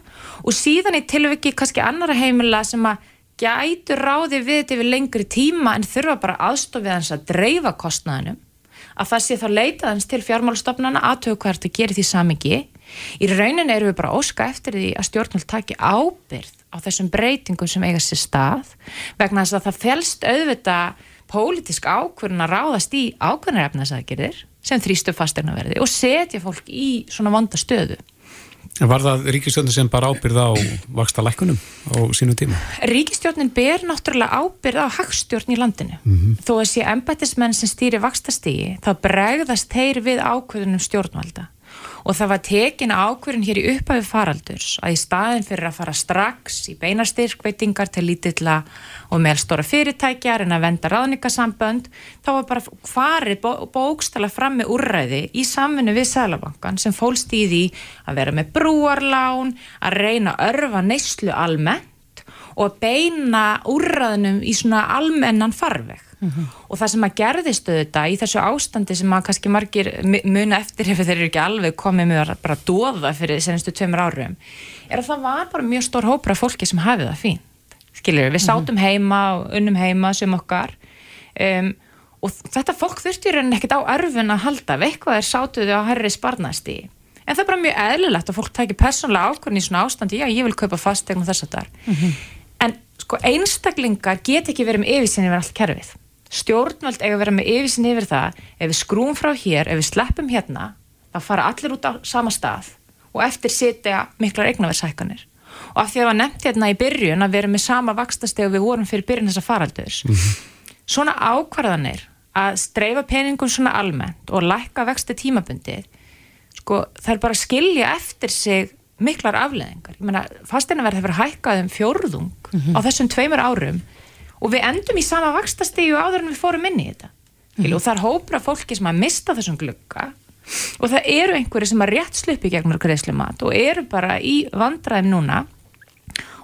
og síðan í tilviki kannski annara heimila sem að gætu ráði við þetta yfir lengri tíma en þurfa bara aðstofið hans að dreifa kostnaðinum að það sé þá leitaðans til fjármálastofnana aðtöku hvert að gera því samingi Í raunin eru við bara óska eftir því að stjórnvöld taki ábyrð á þessum breytingum sem eiga sér stað vegna þess að það fælst auðvita pólitísk ákverðin að ráðast í ákverðinir efnaðsækirðir sem þrýstu fastegnaverði og setja fólk í svona vonda stöðu. Var það ríkistjórnin sem bara ábyrð á vaksta lækunum á sínu tíma? Ríkistjórnin ber náttúrulega ábyrð á hagstjórn í landinu. Mm -hmm. Þó að sé embættismenn sem stýri vakstastígi þá bregðast þeir við ákverðinum stjórnvalda og það var tekin ákverðin hér í upphafi faraldurs að í staðin fyrir að fara strax í beinastyrkveitingar til lítilla og meðalstóra fyrirtækjar en að venda ráðningasambönd þá var bara farið bó, bókstala fram með úrræði í samfunnu við Sælabankan sem fólst í því að vera með brúarlán, að reyna að örfa neyslu almennt og að beina úrræðinum í svona almennan farveg Mm -hmm. og það sem að gerðistu þetta í þessu ástandi sem að kannski margir muna eftir ef þeir eru ekki alveg komið með að bara dóða fyrir senastu tveimur árum er að það var bara mjög stór hópra fólki sem hafið það fínt skiljur, við sátum mhm. heima og unnum heima sem okkar. Um, og þetta fólk þurfti í rauninni ekkert á örfun að halda veikvað er sátuði á herri sparnasti en það er bara mjög eðlilegt að fólk tækir persónlega ákvörn í svona ástandi, já ég vil kaupa fastegn og þess að það mm -hmm. en sko einstaklingar get ekki verið með yfirsinn yfir allt kerfið. Stjórnvöld eiga að vera með yfirsin yfir það. Ef við skrúum frá hér, ef við sleppum hérna þá fara allir út á sama stað og eftir sitja miklar eignaverðsækanir og af því að það var nefnt hérna í byrjun að vera með sama vakstasteg og við vorum fyrir byrjun þessa faraldurs mm -hmm. svona ákvarðanir að streifa peningum svona almennt og lækka vexti tímabundi sko það er bara að skilja eftir sig miklar afleðingar ég menna fasteinaverð hefur hækkað um fjórðung mm -hmm. á þessum tveimur árum og við endum í sama vakstastígu áður en við fórum inn í þetta mm. og það er hópra fólki sem að mista þessum glukka og það eru einhverju sem að rétt slupi gegnur greiðslumat og eru bara í vandræðum núna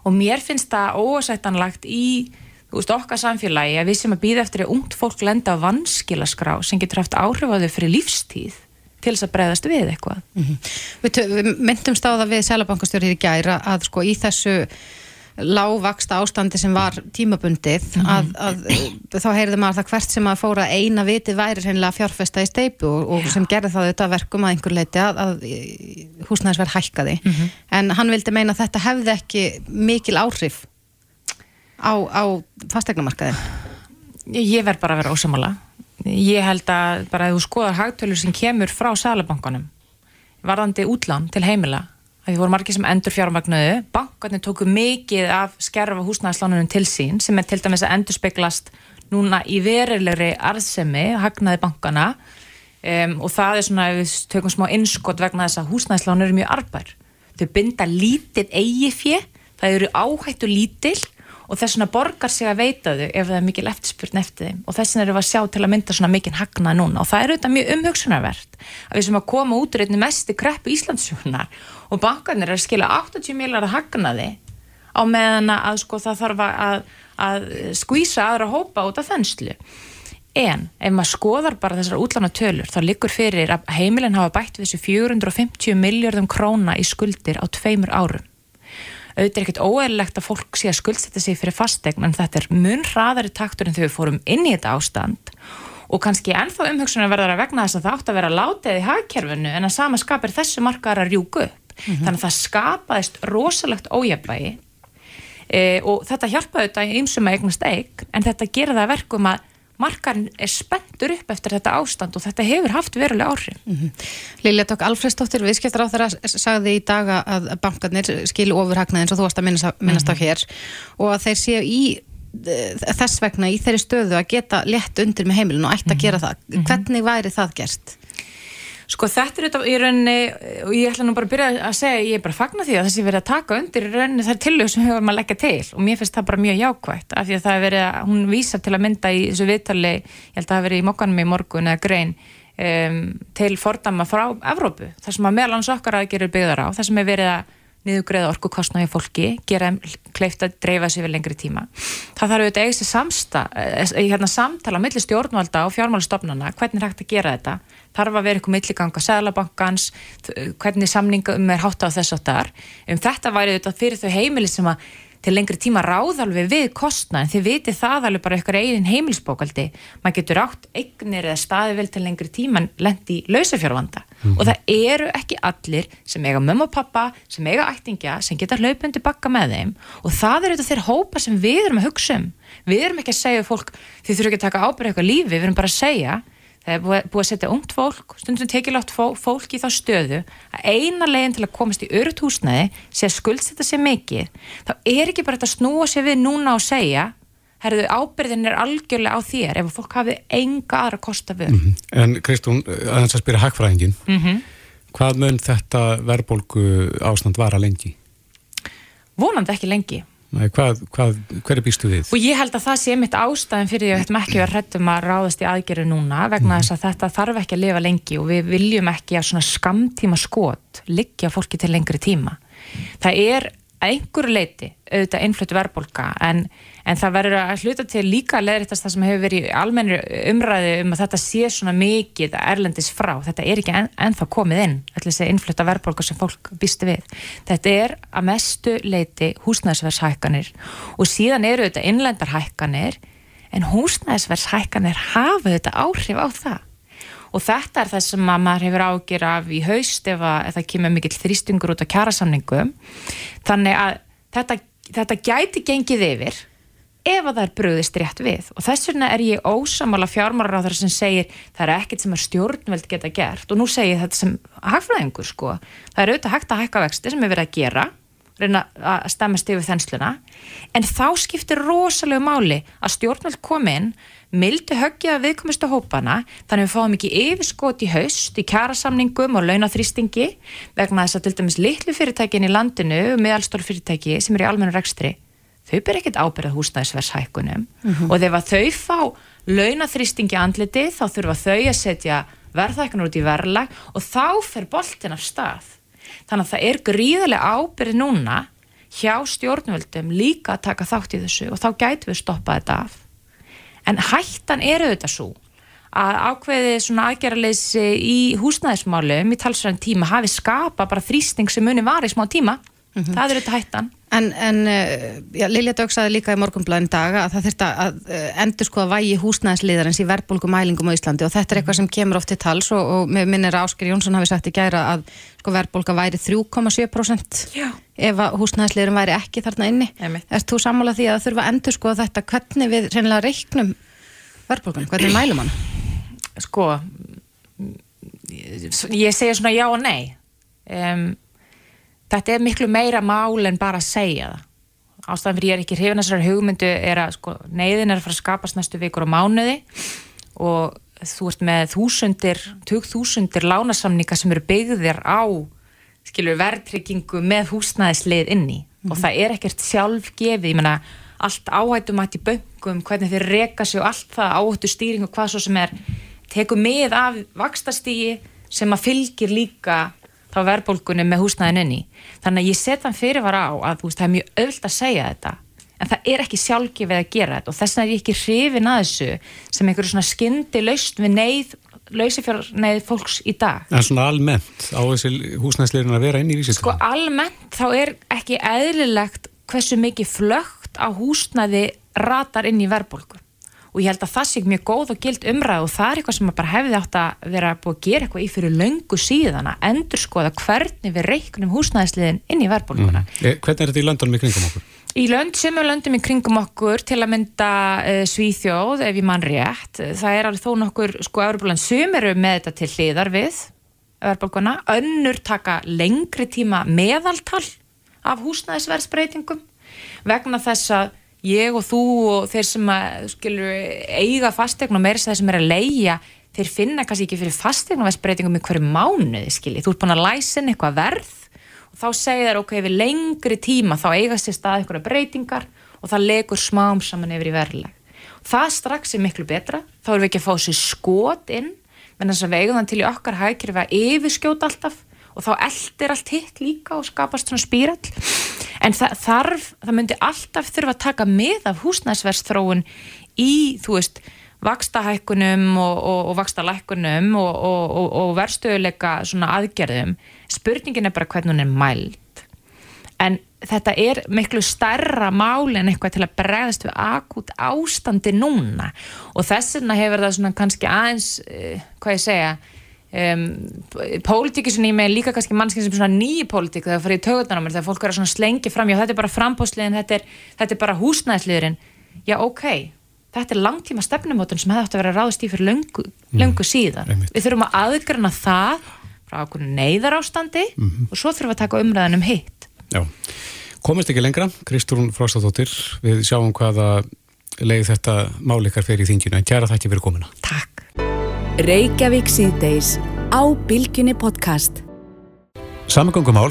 og mér finnst það ósættanlagt í veist, okkar samfélagi að við sem að býða eftir að ungt fólk lenda á vanskilaskrá sem getur haft áhrif á þau fyrir lífstíð til þess að breyðast við eitthvað mm -hmm. Við, við myndum stáða við Sælabankastjórið í gæra að sko í þessu lágvaksta ástandi sem var tímabundið mm -hmm. að, að þá heyrði maður það hvert sem að fóra eina viti væri reynilega fjárfesta í steipu og, og sem gerði það auðvitað verkum að einhver leiti að, að húsnæðisverð hækkaði mm -hmm. en hann vildi meina að þetta hefði ekki mikil áhrif á, á fastegnumarkaðin Ég verð bara að vera ósamála ég held að bara að þú skoðar hagtölur sem kemur frá Sælabankanum varðandi útlán til heimila Það voru margir sem endur fjármagnuðu, bankarnir tóku mikið af skerfa húsnæðislánunum til sín sem er til dæmis að endur speglast núna í verilegri arðsemi, hagnaði bankana um, og það er svona, við tökum smá innskott vegna þess að húsnæðislánur eru mjög arbær. Þau binda lítið eigi fjö, það eru áhættu lítill og þess vegna borgar sig að veita þau ef það er mikil eftirspurn eftir þeim. Og þess vegna erum við að sjá til að mynda svona mikil hagnað núna. Og það er auðvitað mjög umhugsunarvert að við sem að koma út úr einni mest kreppu Íslandsjónar og bankarnir er að skila 80 miljardar hagnaði á meðan að sko það þarf að að skvísa aðra hópa út af þenslu. En ef maður skoðar bara þessar útlána tölur þá liggur fyrir að heimilin hafa bætt þessu 450 miljardum króna í skuldir á tveimur árum auðvitað er ekkert óeirlegt að fólk sé að skuldsetja sig fyrir fastegn en þetta er mun hraðari taktur en við fórum inn í þetta ástand. Og kannski ennþá umhugsunar verður að vegna þess að það átt að vera látið í hagkerfinu en að sama skapir þessu markaðar að rjúku upp. Mm -hmm. þannig að það skapaðist rosalegt ójabægi e, og þetta hjálpaði þetta í ymsum að eignast eign en þetta gera það verkum að markarinn er spenntur upp eftir þetta ástand og þetta hefur haft verulega áhrif. Mm -hmm. Lilja tók Alfredsdóttir viðskiptar á þeirra sagði í daga að bankarnir skilu ofurhagnaði eins og þú varst að minnast, minnast á mhm. hér og að þeir séu í þess vegna í þeirri stöðu að geta létt undir með heimilin og ætti að mhm. gera það -hmm. hvernig væri það gert? Sko þetta er þetta í rauninni og ég ætla nú bara að byrja að segja ég er bara að fagna því að þessi verið að taka undir í rauninni þær tilög sem hefur maður að leggja til. Og mér finnst það bara mjög jákvægt af því að það er verið að hún vísar til að mynda í þessu viðtali, ég held að það hefur verið í mokkanum í morgun eða grein um, til fordama frá Evrópu þar sem að meðlans okkar aðgerir byggðar á þar sem er verið að niðugreða orkukostnaði fólki, gera kleift að dreifa sér við lengri tíma. Það þarf auðvitað eigið sér eh, hérna, samtala á milli stjórnvalda og fjármálastofnana, hvernig er hægt að gera þetta? Þarf að vera eitthvað milliganga Sæðlabankans, hvernig samningum er hátt á þess að þar. Um þetta væri auðvitað fyrir þau heimili sem að til lengri tíma ráðalveg við kostna en þið vitið það alveg bara eitthvað eigin heimilsbókaldi maður getur átt eignir eða staði vel til lengri tíma lendi í lausafjárvanda. Mm -hmm. og það eru ekki allir sem eiga mömmu og pappa, sem eiga ættingja sem geta hlaupundi bakka með þeim. Og það eru þetta þeirra hópa sem við erum að hugsa um. Við erum ekki að segja fólk þið þurfum ekki að taka ábyrðu eitthvað lífi, við erum bara að segja það er búið að setja ungt fólk stundum tekilátt fólk í þá stöðu að eina leginn til að komast í öru húsnæði sé að skuldsetta sér mikið þá er ekki bara þetta að snúa sér við núna og segja herðu ábyrðin er algjörlega á þér ef fólk hafið enga aðra kosta við mm -hmm. En Kristún, aðeins að spyrja hakkfræðingin mm -hmm. hvað mun þetta verðbólgu ástand vara lengi? Vonandi ekki lengi Nei, hvað, hvað, hver er býstu við? Og ég held að það sé mitt ástæðin fyrir því að við ættum ekki að hrettum að ráðast í aðgerðu núna vegna þess að þetta þarf ekki að lifa lengi og við viljum ekki að svona skamtíma skot liggja fólki til lengri tíma. Það er að einhverju leiti auðvitað innflutu verðbólka en, en það verður að hluta til líka leðritast það sem hefur verið almennir umræði um að þetta sé svona mikið erlendis frá, þetta er ekki en, ennþá komið inn, allir þessi innfluta verðbólka sem fólk býstu við. Þetta er að mestu leiti húsnæðsverðshækkanir og síðan eru þetta innlendarhækkanir en húsnæðsverðshækkanir hafa þetta áhrif á það og þetta er það sem maður hefur ágjur af í haust ef, að, ef það kemur mikill þrýstungur út á kjærasamningum þannig að þetta, þetta gæti gengið yfir ef að það er bröðist rétt við. Og þess vegna er ég ósamála fjármárar á það sem segir það er ekkert sem að stjórnveld geta gert. Og nú segir þetta sem hagfræðingur sko, það er auðvitað hægt að hækka vexti sem er verið að gera reyna að stemmast yfir þensluna. En þá skiptir rosalega máli að stjórnveld kom inn mildi höggja viðkomistu hópana þannig að við fáum ekki yfirskot í haust í kjærasamningum og launaþrýstingi vegna þess að til dæmis litlu fyrirtækin í landinu meðalstór fyrirtæki sem er í almennu rekstri þau ber ekkert ábyrðað húsnæðisverðshækunum mm -hmm. og þegar þau fá launaþrýstingi andliti þá þurfa þau að setja verðhækunar út í verðlag og þá fer boltin af stað þannig að það er gríðarlega ábyrð núna hjá stjórnvöldum líka að taka þátt í þessu og þá gætu við stoppa þetta af. En hættan eru þetta svo að ákveði svona aðgerraleysi í húsnæðismálum í talsverðan tíma hafi skapa bara þrýsting sem muni var í smá tíma mm -hmm. það eru þetta hættan En, en eh, já, Lilja Dögg saði líka í morgunblæðin dag að það þurft að eh, endur sko að vægi húsnæðisliðarins í verðbólkumælingum á Íslandi og þetta er eitthvað sem kemur oft til tals og, og með minnir Ásker Jónsson hafi sagt í gæra að sko verðbólka væri 3,7% ef að húsnæðisliðurum væri ekki þarna inni. Erst þú sammálað því að það þurfa að endur sko að þetta hvernig við reynilega reiknum verðbólkunum, hvernig mælum hann? Sko, ég segja svona já og nei. Um, þetta er miklu meira mál en bara að segja það. Ástæðan fyrir ég er ekki hrifin að þessari hugmyndu er að sko, neyðin er að fara að skapast næstu vikur á mánuði og þú ert með þúsundir, tök þúsundir lánasamninga sem eru byggðir á skilur verðtryggingu með húsnæðislið inni. Mm -hmm. og það er ekkert sjálfgefið, ég menna allt áhættum að í böngum, hvernig þeir reka sig og allt það áhættu stýring og hvað svo sem er teku með af vakstastígi sem að fylgir líka þá verðbólgunni með húsnæðin inni þannig að ég set þann fyrirvara á að veist, það er mjög öll að segja þetta en það er ekki sjálfgefið að gera þetta og þess vegna er ég ekki hrifin að þessu sem einhverju svona skyndi laust við neyð lausifjárneið fólks í dag. En svona almennt á þessi húsnæðsleirinn að vera inn í vísitölu? Sko almennt þá er ekki eðlilegt hversu mikið flögt á húsnæði ratar inn í verðbólku og ég held að það sé mjög góð og gild umræð og það er eitthvað sem bara hefði átt að vera búið að gera eitthvað í fyrir löngu síðan að endur skoða hvernig við reiknum húsnæðisliðin inn í verðbólkuna. Mm. Eh, hvernig er þetta í löndunum í kringum okkur? Í lönd sem er löndum í kringum okkur til að mynda uh, Svíþjóð ef ég mann rétt, það er alveg þó nokkur sko Európa-land sem eru með þetta til hliðar við verðbólkuna, önnur taka lengri tíma meðaltal af húsnæðisverðsbreytingum vegna þess að ég og þú og þeir sem að, skilur, eiga fastegn og meira að þeir sem er að leia þeir finna kannski ekki fyrir fastegnarveðsbreytingum í hverju mánuði, skilji, þú ert búin að læsa inn eitthvað verð og þá segir þær ok, við lengri tíma þá eigast þér stað eitthvað breytingar og það legur smám saman yfir í verðileg það strax er miklu betra. Þá erum við ekki að fá sér skot inn menn þess að við eigum þann til í okkar hækir við að yfirskjóta alltaf og þá eldir allt hitt líka og skapast svona spírall en það þarf, það myndi alltaf þurfa að taka með af húsnæsverðstróun í, þú veist vakstahækkunum og, og, og vakstalækkunum og, og verðstöðuleika svona aðgerðum. Spurningin er bara hvernig hún er mæld. En þetta er miklu stærra mál en eitthvað til að bregðast við akút ástandi núna. Og þess vegna hefur það svona kannski aðeins, uh, hvað ég segja um, pólitíki sem ég með líka kannski mannskinn sem svona nýji pólitík þegar það fyrir í tögutunum þegar fólk er að slengi fram, já þetta er bara frambóðsliðin þetta, þetta er bara húsnæðsliðurinn já ok, þetta er langtíma stefnumótun sem hefði átt að vera ráðist í fyrir löngu, löngu síðan, mm, við þurfum að aðgrana það frá okkur neyðar ástandi mm -hmm. og svo þurfum við að taka umræðan um hitt. Já, komist ekki lengra Kristrún Fróstadóttir, við sjáum hvaða leið þetta málikar fyrir í þinginu. En kæra þakki fyrir komina Takk Reykjavík síðdeis á Bilginni podcast Samgöngumál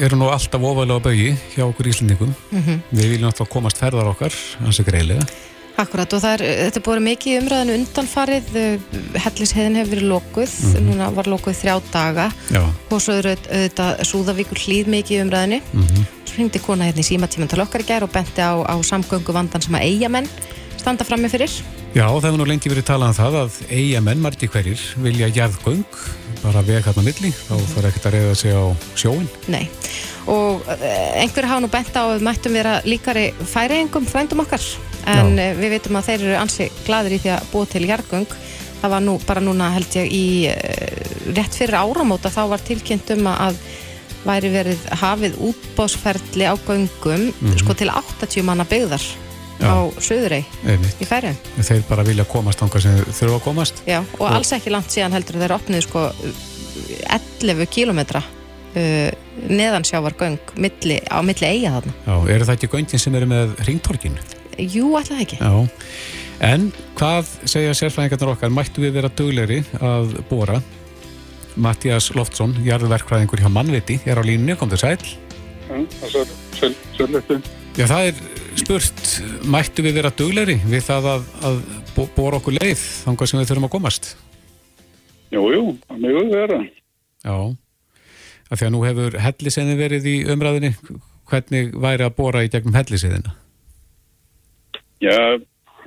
eru nú alltaf ofalega baui hjá okkur íslendingum mm -hmm. við viljum alltaf komast ferðar okkar hans ekki reyðlega Akkurat og er, þetta er búin mikið umræðinu undanfarið, hellisheðin hefur verið lokuð, mm -hmm. núna var lokuð þrjá daga Já. og svo eru þetta Súðavíkur hlýð mikið umræðinu, mm -hmm. svo hringdi kona hérna í símatíman til okkar í gerð og benti á, á samgöngu vandan sem að eigamenn standa fram með fyrir. Já það hefur nú lengi verið talað um það að eigamenn margir hverjir vilja jæðgöng, bara vega hérna milli, þá þarf ekkert að reyða sig á sjóin. Nei og eh, einhver hafa nú bent á að við mættum vera líkari færiengum frændum okkar en Já. Eh, við veitum að þeir eru ansi gladur í því að búa til jargung það var nú bara núna held ég í uh, rétt fyrir áramóta þá var tilkynnt um að væri verið hafið útbásferðli á göngum mm -hmm. sko til 80 manna byggðar Já. á Suðurei í færi Þeir bara vilja komast ángar sem þurfa að komast Já, og, og alls ekki langt síðan heldur þeir opnið sko 11 kilometra uh, neðansjávargöng milli, á milli eiga þarna Já, eru það ekki göngin sem eru með ringtorkinu? Jú, alltaf ekki. Já, en hvað segja sérfræðingarnar okkar, mættu við vera döglegri að bóra? Mattias Loftsson, jarðverkfræðingur hjá Mannviti, er á línunni, kom til sæl. Já, það er sérleitt. Já, það er spurt, mættu við vera döglegri við það að, að bóra okkur leið þangar sem við þurfum að komast? Jú, jú, það meður vera. Já, af því að nú hefur hellisenni verið í umræðinni, hvernig væri að bóra í gegnum hellisenina? Já,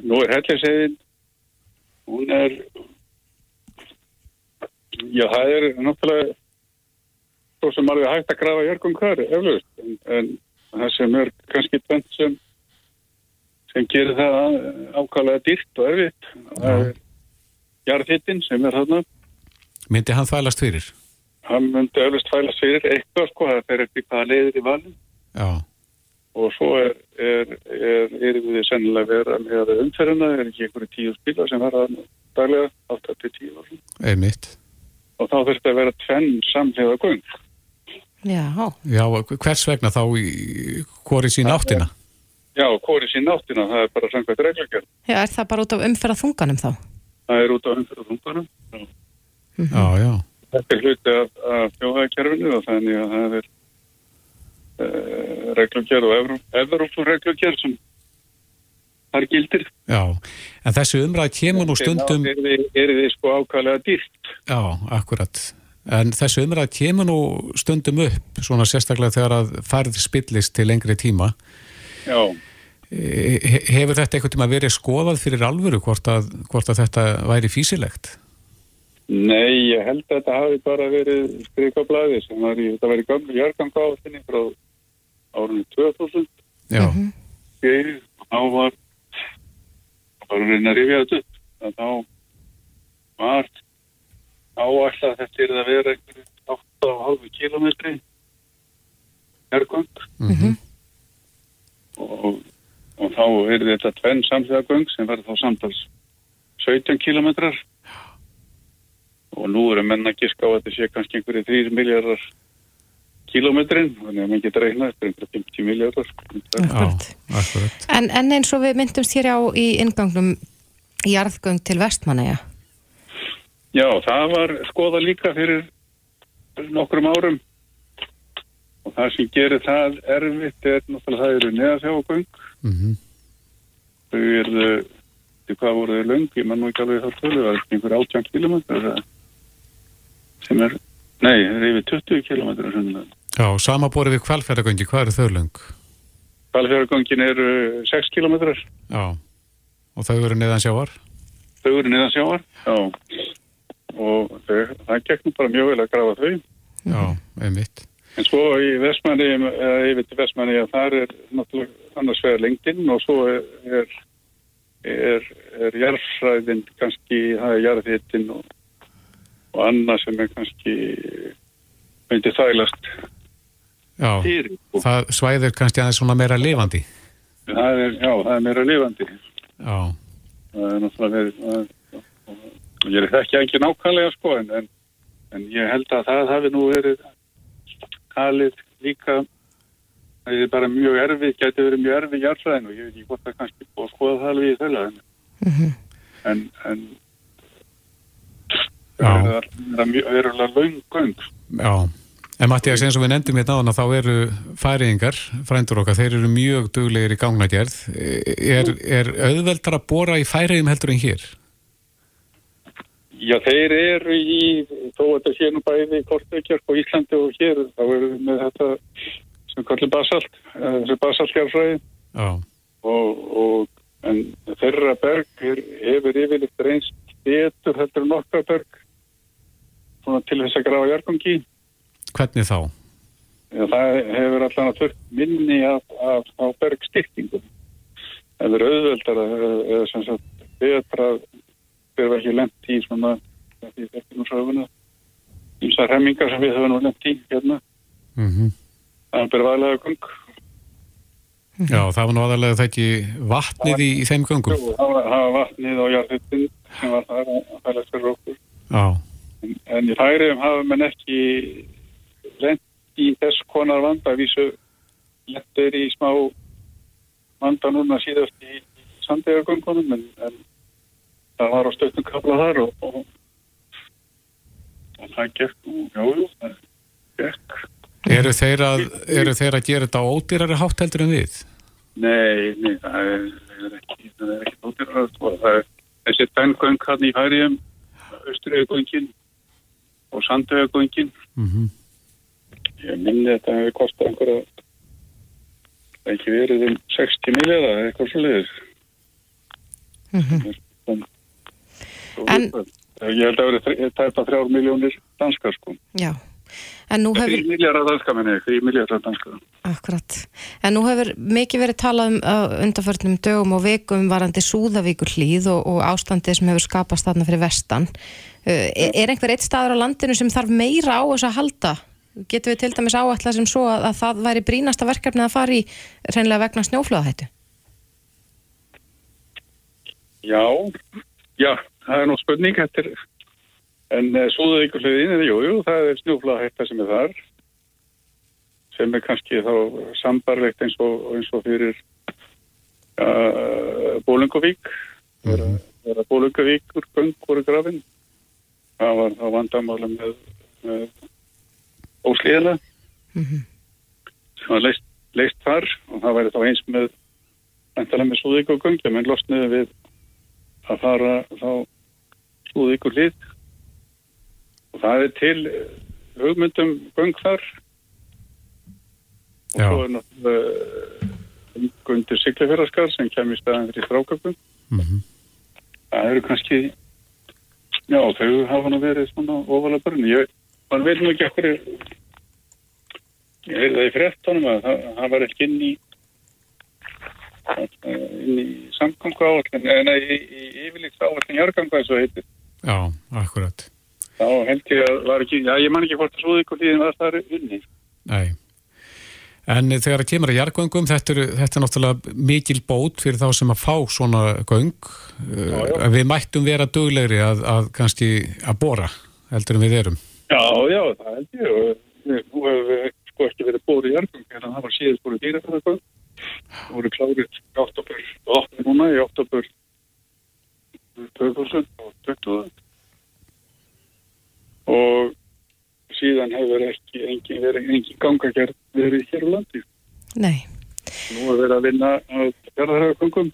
nú er hellinsegin, hún er, já það er náttúrulega svo sem alveg hægt að grafa jörgum hver, eflust, en, en það sem er kannski bent sem, sem gerir það ákvæmlega dýrt og erfitt, það er jarðhittinn sem er þarna. Myndi hann þvælast fyrir? Hann myndi eflust þvælast fyrir eitthvað, sko, það fer eftir hvaða leiðir í valin. Já og svo er, er, er, er við sennilega vera með umferðina, er ekki einhverju tíu spila sem verða daglega, 8-10 árs. Einmitt. Og þá þurft að vera tvenn samlega gung. Já. Já, hvers vegna þá í hvori sín áttina? Já, hvori sín áttina, það er bara samkvæmt reglugjörn. Já, er það bara út af umferðaþunganum þá? Það er út af umferðaþunganum, já. Mm -hmm. Já, já. Þetta er hluti af, af fjóðakerfinu og þannig að það er uh, reglugjör og Evrópur-reglugjör sem þar gildir. Já, en þessi umræð kemur nú stundum... Er þið, er þið sko ákvæmlega dýrt? Já, akkurat. En þessi umræð kemur nú stundum upp, svona sérstaklega þegar að færð spillist til lengri tíma. Já. he- hefur þetta einhvern tíma verið skoðað fyrir alvöru hvort að, hvort að þetta væri físilegt? Nei, ég held að þetta hafi bara verið blæði sem var í, þetta var í gamlu jarganga áfinni frá árunni 2000 Já, geiri og þá var bara að reyna að rifja þetta upp að þá var að þetta er að vera einhverju 8,5 kilometri hergöng Mhm. Og, og þá er þetta tvenn samþjóðagöng sem verður þá samtals 17 kilometrar og nú eru menn að giska á að þetta sé kannski einhverju 3 miljardar kilometrin, þannig að mann getur reynað eftir einhverju 50 miljardar. En, en eins og við myndumst hér á í ingangnum jarðgöng til vestmanneja. Já, það var skoða líka fyrir nokkrum árum og það sem gerir það erfitt er náttúrulega það eru neðasjágöng Mm þau eru til hvað voru þau löng, ég mann nú ekki alveg þá tölu það er einhver 18 kilometrar sem er, nei, það er yfir 20 kilometrar sennilega. Já, sama borið við kvalfjörðagöngi, hvað eru þau löng? Kvalfjörðagöngin eru 6 kilometrar Já, og þau eru neðan sjávar? þau eru neðan sjáar já. og þau, það gegnum bara mjög vel að grafa þau Já, einmitt. En svo í Vestmanni, yfir til Vestmanni, að þar er náttúrulega annars vegar lengdin og svo er, er, er, jarðfræðin kannski, það er jarðhittin og, og annað sem er kannski myndi þælast Já, fyrir. Og það svæðir kannski aðeins svona meira lifandi. það er, já, það er meira lifandi. Já, Það er náttúrulega það og ég er ekki ekki nákvæmlega sko, en, en, en ég held að það hafi nú verið kalið líka það er bara mjög erfið, gæti verið mjög erfið jarðfræðin og ég veit ekki hvort það kannski búið að skoða það alveg í þeirra en, en, en Já. það er mjög verulega laungöng já. En Mattias, eins og við nefndum hérna á hana, þá eru færiðingar, frændur okkar, þeir eru mjög duglegir í gangnagerð. Er, er auðveldar að bóra í færiðum heldur en hér? Já, þeir eru í, þó að þetta sé nú bæði í Kortekjark og Íslandi og hér, þá eru við með þetta sem kallir basalt, eh, þessi basaltjarfræði. Já, og, og en þeirra berg er, hefur yfirleitt reynst betur heldur en okkar berg svona til þess að grafa jargangi hvernig þá? eða það hefur allan að þurft minni af bergstyrtingum það er auðveldar að eða sem sagt betra fyrir ekki lent í svona er ímsar hemmingar sem við höfum nú lent í hérna. Mm það er bara vaðlega gang Já, það var nú aðalega það ekki vatnið í, í þeim göngum. og það var- var vatnið og jarðhuttin sem var það að fæla fyrir okkur. Já, En, en í færiðum hafa menn ekki lent í þess konar vanda. Vísu lentur í smá vanda núna síðast í sandegagöngunum en, en það var á stöttum kapla þar og, og, og það gekk nú, jájú, það gekk. eru þeir að, eru þeir að gera þetta á ódýrari hátt heldur en við? Nei, nei, það er, er ekki, það er ekki að sko, það er þessi tvenngöng hann í færiðum, austriðagöngin og sandegagöngin Mm Ég minni að þetta hefur kostið einhverja ekki verið um 60 miljardar eitthvað svo leiðis. En- Ég held að verið tæpa þrjár miljónir danskar sko. Já, en nú hefur... Þrjí miljardar danskar menni, þrjí miljardar danskar. Akkurat. En nú hefur mikið verið talað um uh, undanförnum dögum og vikum varandi Súðavíkur hlýð og, og ástandið sem hefur skapast þarna fyrir vestan. Uh, er, er einhver eitt staður á landinu sem þarf meira á þess að halda? Getum við til dæmis áætla sem svo að, að það væri brínasta verkefni að fara í reynlega vegna snjóflöðahættu? Já, já, það er nú spurning eftir, en uh, súðuvíkurliðin, jú, jú, það er snjúflaða hætta sem er þar, sem er kannski þá sambarlegt eins og, eins og fyrir uh, Bólungavík, þegar mm -hmm. Bólungavíkur göng voru grafin, það var þá vandamála með, með óslíðina, sem var leist, leist þar og það væri þá eins með endalega með súðuvíkurgöng, ég menn losniði við að fara þá slúði ykkur hlið og það er til eh, hugmyndum göng þar og Já. svo er náttúrulega gundir siglifjörðarskar sem kemur staðan fyrir stráköpum. Mhm. Það eru kannski, já, þau hafa nú verið svona ofalega börn. Ég, veit nú ekki okkur, ég heyrði það í frettunum að það, það var ekki inn í, í samgangu áallin, nei, í, í yfirlíks áallin jarganga eins og heitir. Já, akkurat. Þá held ég að var ekki, já, ég man ekki hvort að svo ykkur líðin var það unni. Nei. En þegar það kemur að jargöngum, þetta þetta er náttúrulega mikil bót fyrir þá sem að fá svona göng. Já, já. Við mættum vera duglegri að, að kannski að bóra, heldur en við erum. Já, já, það held ég nú hefur við sko ekki verið bórið jargöng, en það var síðast bórið dýrafæðargöng. Það voru klárið í oktober, og núna í oktober 2020 og síðan hefur ekki engin, verið engin gangagerð verið hér á landi. Nei. Nú er verið að vinna að verðarhagagöngum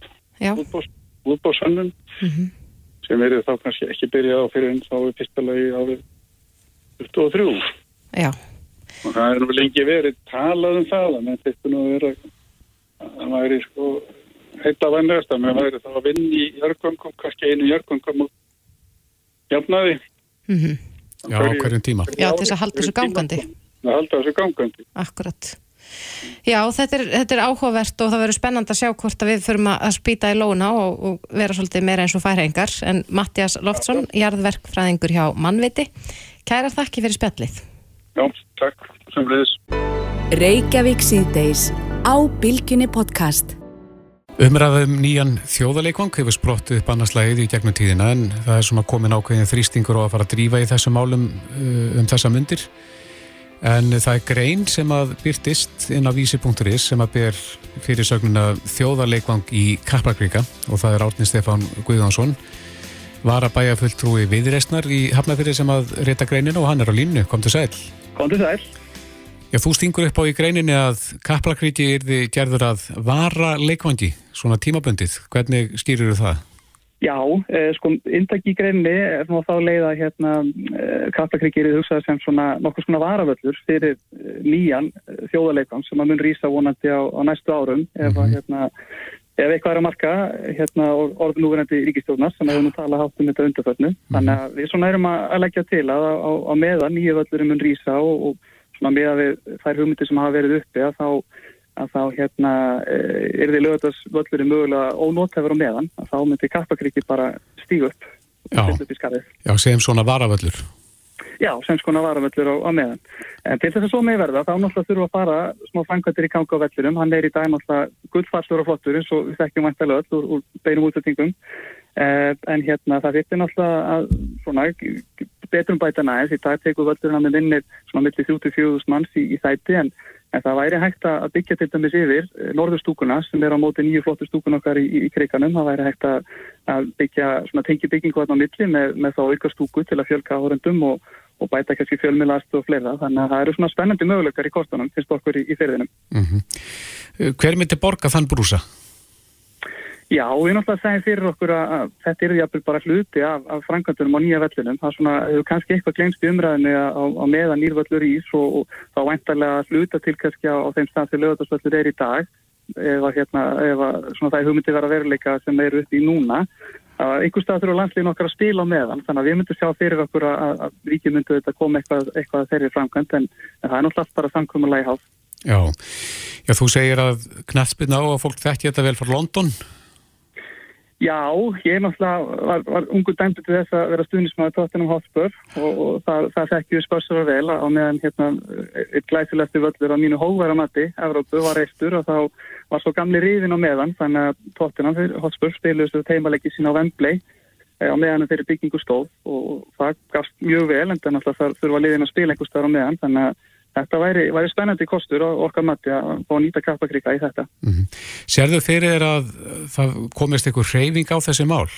útbáðsannum Mm -hmm. sem verið þá kannski ekki byrjað á fyrir en þá er pistalagi árið 23. Já. Og það er nú lengi verið talað um það, en þetta nú er að það væri sko heita vannlegast að mér væri þá að vinna í jörgöngum, kannski einu jörgöngum og jafnaði. Mm -hmm. Já, hverjum tíma. Já, til þess að halda þessu gangandi. Að halda þessu gangandi. Akkurat. Já, þetta er, þetta er áhugavert og það verður spennand að sjá hvort að við förum að spýta í lóna og, og vera svolítið meira eins og færhengar. En Mattias Loftsson, jarðverkfræðingur hjá Mannviti, kæra þakki fyrir spjallið. Já, takk. Samleðis. Reykjavík síðdeis á Bilginni podcast. Umræðum nýjan þjóðaleikvang hefur sprottið upp annarslægið í gegnum tíðina en það er svona komin ákveðin þrýstingur og að fara að drífa í þessum málum um þessa myndir. En það er grein sem að byrtist inn á vísi.is sem að ber fyrir sögnuna þjóðarleikvang í Kaplakríka og það er Árni Stefán Guðjónsson var að bæja fulltrúi viðreistnar í Hafnafyrir sem að reyta greinin og hann er á línu, kom til sæl. Kom til sæl. Já, þú stingur upp á í greininni að Kaplakríki er þið gerður að vara leikvangi, svona tímabundið. Hvernig skýrir þú það? Já, eh, sko, indak í greinni er nú þá leið að hérna, eh, Kaplakríkir er hugsað sem svona nokkur svona varavöllur fyrir eh, nýjan eh, þjóðarleikvang sem að mun rýsa vonandi á, á næstu árum ef, að, hérna, ef eitthvað er að marka hérna, orðin núverandi ríkistjórnar sem hefur nú talað hátt um þetta undarförnu. Þannig að við svona erum að, leggja til að á, meðan nýju völlurum mun rýsa og, og svona með að við þær hugmyndir sem hafa verið uppi að þá að þá hérna er því lögatast völlurinn mögulega ónótefur á meðan að þá myndi Kappakríki bara stígu upp Já, já segjum svona varavöllur. Já, sem skona varavöllur á, á meðan. En til þess að svo með verða þá náttúrulega þurfa að fara smá fangvættir í ganga á vellurum. Hann er í dag náttúrulega gullfallur og flottur eins og við þekkjum væntalega öll úr, úr beinum útsettingum. Eh, en hérna það fyrir náttúrulega að svona betrum bæta næst. Í dag tekur völlurinn að með vinnir svona millir 34.000 manns í, í þætti en En það væri hægt að byggja til dæmis yfir norðurstúkuna sem er á móti nýju flottu stúkun okkar í, í, kriganum. Það væri hægt að, byggja svona tengi byggingu þarna á milli með, með þá auka stúku til að fjölka áhörendum og, og bæta kannski fjölmiðlast og fleira. Þannig að það eru svona spennandi möguleikar í kostunum, finnst okkur í, í ferðinum. Mm -hmm. Hver myndi borga þann brúsa? Já, við náttúrulega segjum fyrir okkur að, þetta eru jafnvel bara hluti af, af framkvæmdunum á nýja vellunum. Það er svona, hefur kannski eitthvað glemst í umræðinu á, á meðan nýrvöllur ís og, og þá væntalega hluta til kannski á, á þeim stað til lögadagsvöllur er í dag ef að hérna, ef að svona það er hugmyndi vera veruleika sem eru upp í núna. Einhver stað þurfa landslíðin okkar að spila á meðan, þannig að við myndum sjá fyrir okkur að, að ríkið myndu þetta koma eitthvað, eitthvað þeirri framkvæmd en, en það er náttúrulega bara samkvæmulega í hátt. Já. Já, þú segir að knattspilna á að fólk þekki þetta vel frá London? Já, ég náttúrulega, var, var ungu dæmdu til þess að vera stuðnismæði tóttinum Hotspur og, og það, það þekkju spörsur að vel á meðan hérna eitt glæsilegstu völlur á mínu hóveramatti, Evrópu, var reistur og þá var svo gamli ríðin á meðan þannig að tóttinam Hotspur stiluðist teimalegi sín á Wembley á meðan þeirri byggingu stóð og það gafst mjög vel en það þurfa liðin að spila einhver starf á meðan þannig að Þetta væri, væri spennandi kostur og okkar mati að fá nýta kappakrika í þetta. Mm -hmm. Serðu þeir eru að það komist einhver hreyfing á þessi mál?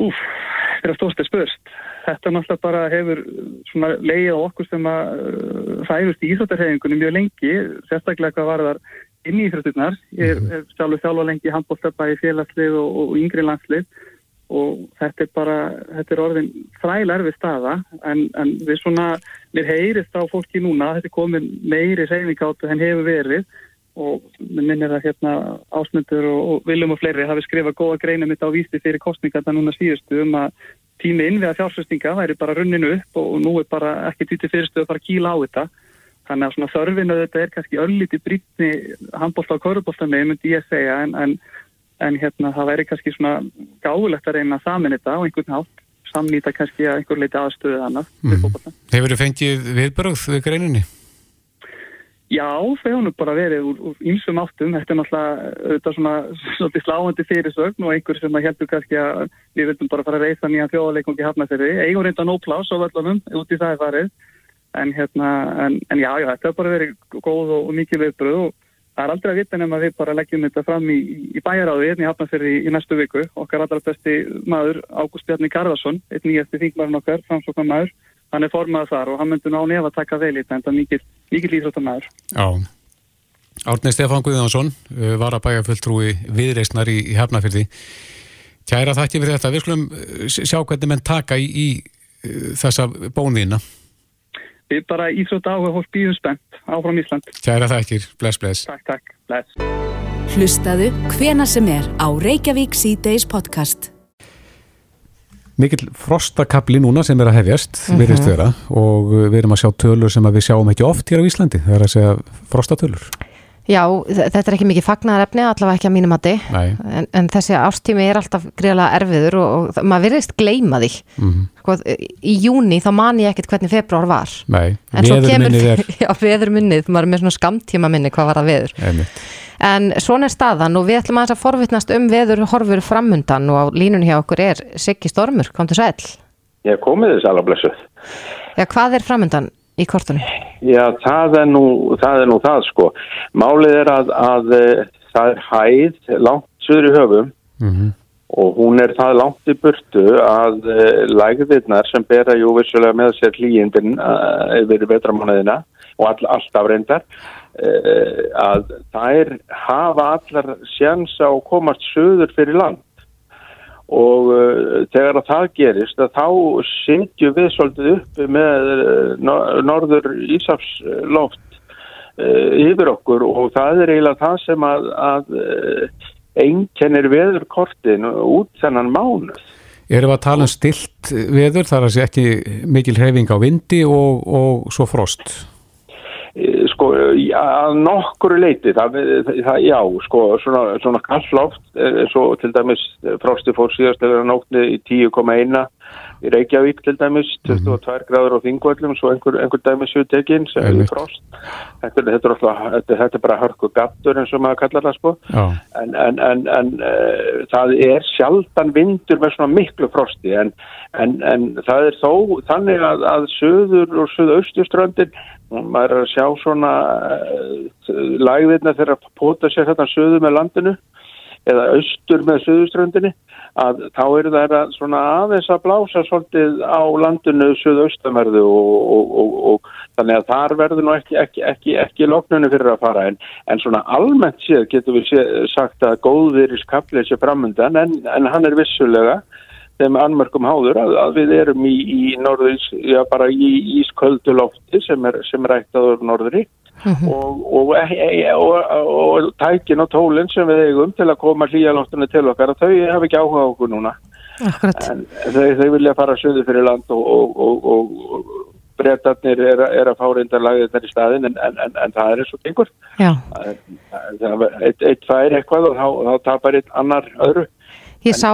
Úf, þetta er að stósta spörst. Þetta náttúrulega bara hefur leið á okkur sem að uh, færust í íþróttarhefingunum mjög lengi, sérstaklega hvað var þar inn í íþrótturnar. Ég er, er sjálfur þjálfa lengi í handbólstöpa í félagslið og, og yngri landslið og þetta er bara, þetta er orðin þræl erfið staða en, en við svona, mér heyrist á fólki núna, þetta er komin meiri reyning áttu en hefur verið. Og minn minnir að hérna ásmundur og, og viljum og fleiri hafi skrifað góða greinum þetta á vísti fyrir kostninga þetta núna síðustu um að tími innviða fjárfæstinga væri bara runninu upp og, og nú er bara ekki týtti fyrirstu að fara að kýla á þetta. Þannig að svona þörfinu þetta er kannski ölliti brítni handbólta og körubólta með myndi ég segja en, en, en hérna það væri kannski svona gáðulegt að reyna samin þetta á einhvern hátt samnýta kannski að einhver leiti aðstöðu annað mm. Hefur þið fengið viðbröð við greininni? Já, þau hann bara verið úr, ýmsum áttum, þetta er náttúrulega svona, svona sláandi fyrirsögn og einhver sem að heldur kannski að við vildum bara fara að reysa nýja þjóðleikongi hafnafyrir, eigum reynda nóplás á völlunum út í það er farið, en hérna, en, en já, já, þetta er bara verið góð og, og mikið viðbröð og það er aldrei að vita nefn að við bara leggjum þetta fram í, í bæjaráði, hérna í hafnafyrir í, næstu viku, okkar allra besti maður, Ágúst Bjarni Garðarsson, einn nýjasti þingmarinn okkar, framsóknar maður, hann er formað þar og hann myndi ná nefn að taka vel í þetta en það er mikið, mikið líðráttamæður. Já, Árnei Stefán Guðjónsson uh, var að bæja fulltrúi viðreysnar í, í hefnafyrði. Kæra þakki fyrir þetta. Við skulum uh, sjá hvernig menn taka í, uh, þessa bónina. Við bara íþrótt áhuga hos bíum spennt áfram Ísland. Kæra þakkir. Bless, bless. Takk, takk. Bless. Hlustaðu hvena sem er á Reykjavík C-Days podcast mikill frostakabli núna sem er að hefjast mm -hmm. virðist vera og við erum að sjá tölur sem að við sjáum ekki oft hér á Íslandi það er að segja frostatölur Já, þetta er ekki mikið fagnarefni allavega ekki að mínum að þið en, en þessi ástími er alltaf greiðlega erfiður og, og maður virðist gleima því mm -hmm. sko, í júni þá man ég ekkert hvernig februar var Nei, veðurminnið er Já, veðurminnið, maður er með svona skamtíma minni hvað var að veður Einmitt. En svona er staðan og við ætlum að forvittnast um veður horfur framundan og á línun hjá okkur er Siggi Stormur, kom til sæl. Ég komið þess alveg blessuð. Já, hvað er framundan í kortunum? Já, það er nú það, er nú það sko. Málið er að, að, að það er hæð langt söður í höfum mm -hmm. og hún er það langt í burtu að uh, lægðirnar sem bera jú vissulega með sér hlýjindin uh, yfir vetramánaðina og all, alltaf reyndar að þær hafa allar sjans á að komast söður fyrir land og uh, þegar að það gerist að þá setjum við svolítið upp með uh, norður Ísafsloft uh, yfir okkur og það er eiginlega það sem að, að einkennir veðurkortin út þennan mánuð. Erum við að tala um stilt veður þar að sé ekki mikil hreyfing á vindi og, og svo frost? Eh, sko, að nokkuru leiti það, það, já, sko, svona, svona kallloft, eh, svo til dæmis frosti fór síðast eða nótni í 10,1 í Reykjavík til dæmis, 22 mm -hmm. gráður á þingvöldum, svo einhver, einhver dæmis sem er frost. Þetta, þetta, er þetta, þetta er bara hörku gattur eins og maður kallar það sko. En, en, en, en uh, það er sjaldan vindur með svona miklu frosti en það er þó þannig að, að söður og söðaustuströndin maður er að sjá svona uh, lægðirna þegar að pota sér þetta söðu með landinu eða austur með söðuströndinni að þá eru það að svona aðeins að blása svolítið á landinu söðaustamörðu og, og, og, og þannig að þar verður nú ekki, ekki, ekki, ekki loknunni fyrir að fara en, en svona almennt séð getur við séð, sagt að góðviris kaplið sé framöndan en, en hann er vissulega þeim anmörkum háður að, að við erum í, í norðins, já bara í ísköldu lofti sem er, sem er ættaður norðri. Mm -hmm. og, e, e, og, og, og tækin og tólinn sem við eigum til að koma hlýjalóttunni til okkar þau hafa ekki áhuga okkur núna. En þau, þau vilja fara söðu fyrir land og breytarnir er, er að fá reyndarlagið þetta í staðin en, en, en, en það er eins og eitt, eitt fær eitthvað og þá, þá tapar eitt annar öðru. Ég sá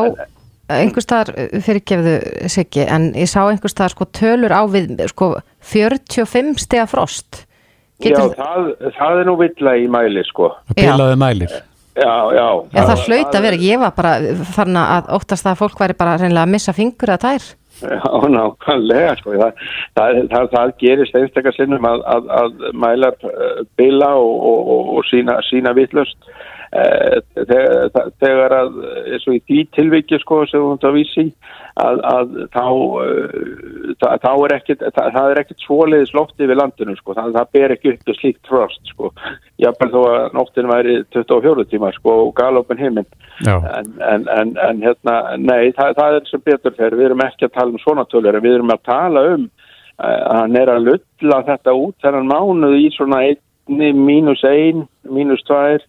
einhver staðar fyrirgefðu Siggi en ég sá einhver staðar sko tölur á við sko 45 steg frost Getur... Já, það, það er nú vilja í mæli sko. Það pilaði mælir. Já, já. Já, það hlaut að vera, ég var bara farin að óttast að fólk væri bara reynilega að missa fingur að tær. Já, nákvæmlega sko. Það, það, það, það gerist einstakar sinnum að, að, að mælar uh, bila og, og, og, sína, sína vittlust Eh, þegar að eins og í því tilvikið sko sem þú að vísi að, að þá eh, það, þá er ekkit það, það er ekkit svoliðis lofti við landinu sko. Það, það ber ekki upp slíkt frost sko. Jáfnveg þó að nóttin væri 24 tíma sko og galopin heiminn en, en, en, en hérna nei það er sem betur þegar við erum ekki að tala um svona tölur við erum að tala um eh, að hann er að lulla þetta út þennan mánuð í svona 1 einni, mínus ein, mínus tvær,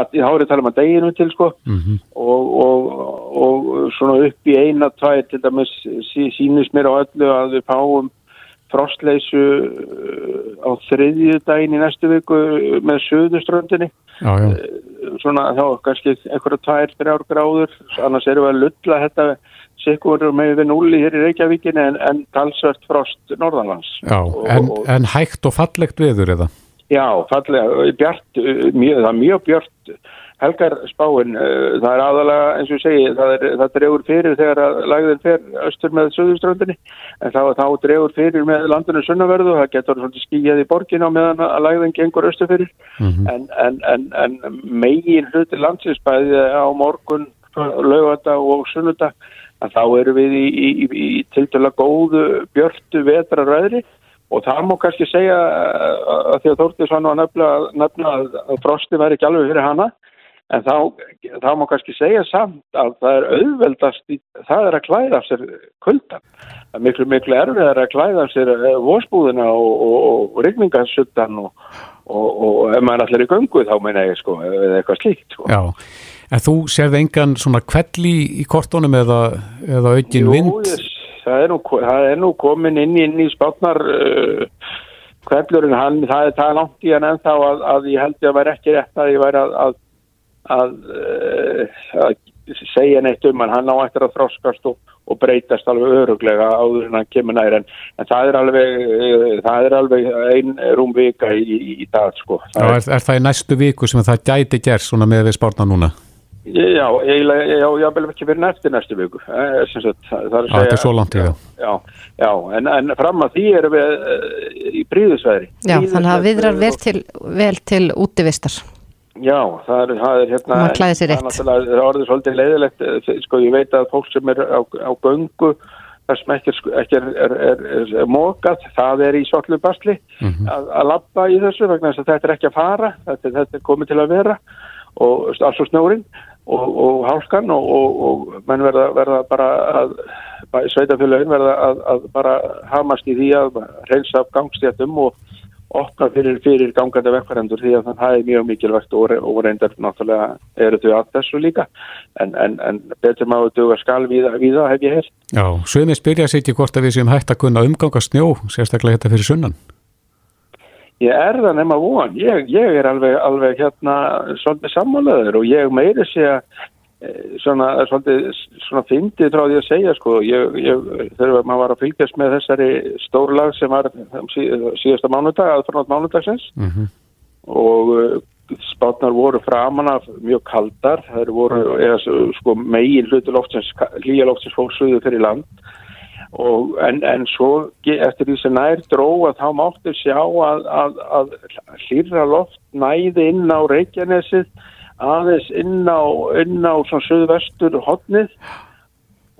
að þá er ég að tala um að deginu til sko Mhm. og, og, og svona upp í eina, tvær til dæmis sí, sínist mér á öllu að við fáum frostleysu uh, á þriðju daginn í næstu viku með söðuströndinni já. svona þá kannski einhverja tvær, þrjár gráður annars erum við að lulla þetta sikkur með við núli hér í Reykjavíkinni en, en talsvert frost norðanlands Já, Og- en, en hægt og fallegt veður eða? Já, fallega, bjart, uh, mjög, það er mjög bjart helgar spáin, uh, það er aðalega eins og ég segi, það, er, það dregur fyrir þegar að lagðin fer östur með söðuströndinni, en þá, þá dregur fyrir með landinu sunnaverðu, það getur svolítið skýjað í borgin á meðan að lagðin gengur östur fyrir, en, en, en, en megin hluti landsins bæði á morgun, laugata og sunnudag, að þá erum við í, í, í, í tiltöla góðu björtu vetraröðri og það má kannski segja uh, að því að Þórtís var nú að nefna, nefna að frosti væri ekki alveg fyrir hana en þá, þá má kannski segja samt að það er auðveldast í, það er að klæða sér kuldan það er miklu miklu erfiðar að klæða sér uh, vósbúðina og, og, og og, og, og ef maður allir í göngu þá meina ég sko eða eitthvað slíkt sko. Já, en þú sérði engan svona kvell í, kortónum eða, eða aukin Jú, vind? ég- það er nú, það er nú komin inn, í- í spátnar uh, kvellurinn, hann, það er það langt í hann ennþá að, að ég held ég að vera ekki rétt að ég væri að, að, að, uh, að segja neitt um hann, hann á eftir að þroskast og, og breytast alveg öruglega áður en hann kemur nær en, en það er alveg, uh, það er alveg ein rúm vika í, í, í dag sko. Það er, er það í næstu viku sem það gæti gerst svona með við spárna núna? Já, eiginlega, já, ég vil ekki fyrir eftir næstu viku. Eh, sem sagt, það það er að Já, þetta er svo langt í það. Já, já en, en fram að því erum við uh, í príðusvæðri. Já, þannig að viðrar vel til, vel til útivistar. Já, það er, það er hérna... Það er rétt. náttúrulega- Það er orðið svolítið leiðilegt. eh, Sko, ég veit að fólk sem er á, á göngu, þar sem ekki, er- ekki er, er, er, er, er mókat, það er í svollu basli að, að labba í þessu vegna þess að þetta er ekki að fara, þetta, þetta er komið til að vera og alls og snjórin og, og hálkan og, og, og menn verða, verða bara að sveitafélagin verða að, að bara hamast í því að reynsa af gangstéttum og opna fyrir, fyrir gangandi vekkvarendur því að það er mjög mikilvægt og, re- og reyndar náttúrulega eru þau að þessu líka en, en, en betur maður duga skal við, það hef ég heyrt. Já, sögumir spyrja sig ekki hvort að við séum hægt að kunna umganga snjó, sérstaklega þetta fyrir sunnan. Ég er það nema von, ég, ég er alveg, alveg hérna svolítið sammálaður og ég meiri sé að eh, svona, svolítið, svona fyndið frá því að segja sko, ég, ég, þegar maður var að fylgjast með þessari stórlag sem var um sí, síðasta mánudag, aðfránátt mánudagsins Mm og uh, spátnar voru framan af mjög kaldar, það voru eða, sko, megin hluti loftsins, hlýja loftsins fór suðu fyrir land og, en, en svo eftir því sem nær dróa þá máttu sjá að, að, að hlýra loft næði inn á Reykjanesið aðeins inn á, á söðvestur hotnið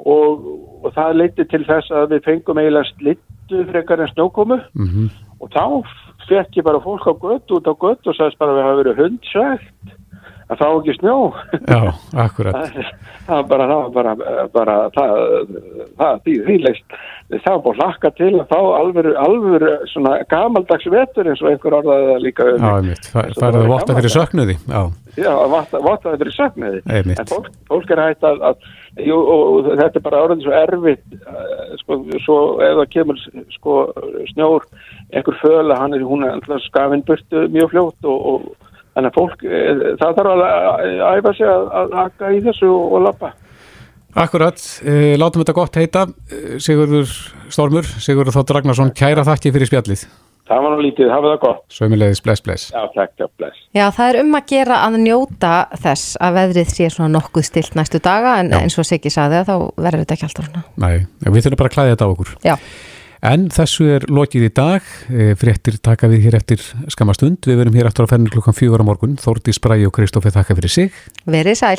og, og það leiti til þess að við fengum eiginlega slittu frekar en snjókomu. -hmm. og þá fekk ég bara fólk á gött út á gött og sagðist bara að við hafa verið hundsvægt að fá ekki snjó Já, akkurat. það var bara, það bara, bara það, það því þýleist það var bara hlakka til að fá alvöru, alvöru svona gamaldags vetur eins og einhver orðaði það líka um Já, einmitt. Fa- Eins og Farið bara að votta fyrir söknuði. Já, Já, votta- fyrir söknuði Einmitt. en fólk, fólk er hægt að, að jú, og þetta er bara orðin svo erfitt eh, sko, svo ef það kemur sko, snjór einhver föl að hann er, hún er alltaf skafinn burtu mjög fljótt og, og þannig að fólk, eh, það þarf að að æfa sig að, að akka í þessu og, og lappa akkurat. E, látum þetta gott heita. Eh, Sigurður Stormur, Sigurður Þóttur Ragnarsson, kæra þakki fyrir spjallið. það var nú lítið, hafa það gott Sömulegis, bless, bless. Já, takk, já, bless Já, það er um að gera að njóta þess að veðrið sé svona nokkuð stilt næstu daga en Já. eins og Siggi sagði að þá verður þetta ekki alltaf svona. Nei, við þurfum bara að klæða þetta á okkur. Já. En þessu er lokið í dag, e, fréttir taka við hér eftir skamma stund. Við verum hér aftur á fennu klukkan fjögur á morgun. Þórdís Bræi og Kristófi þakka fyrir sig. Verið sæl.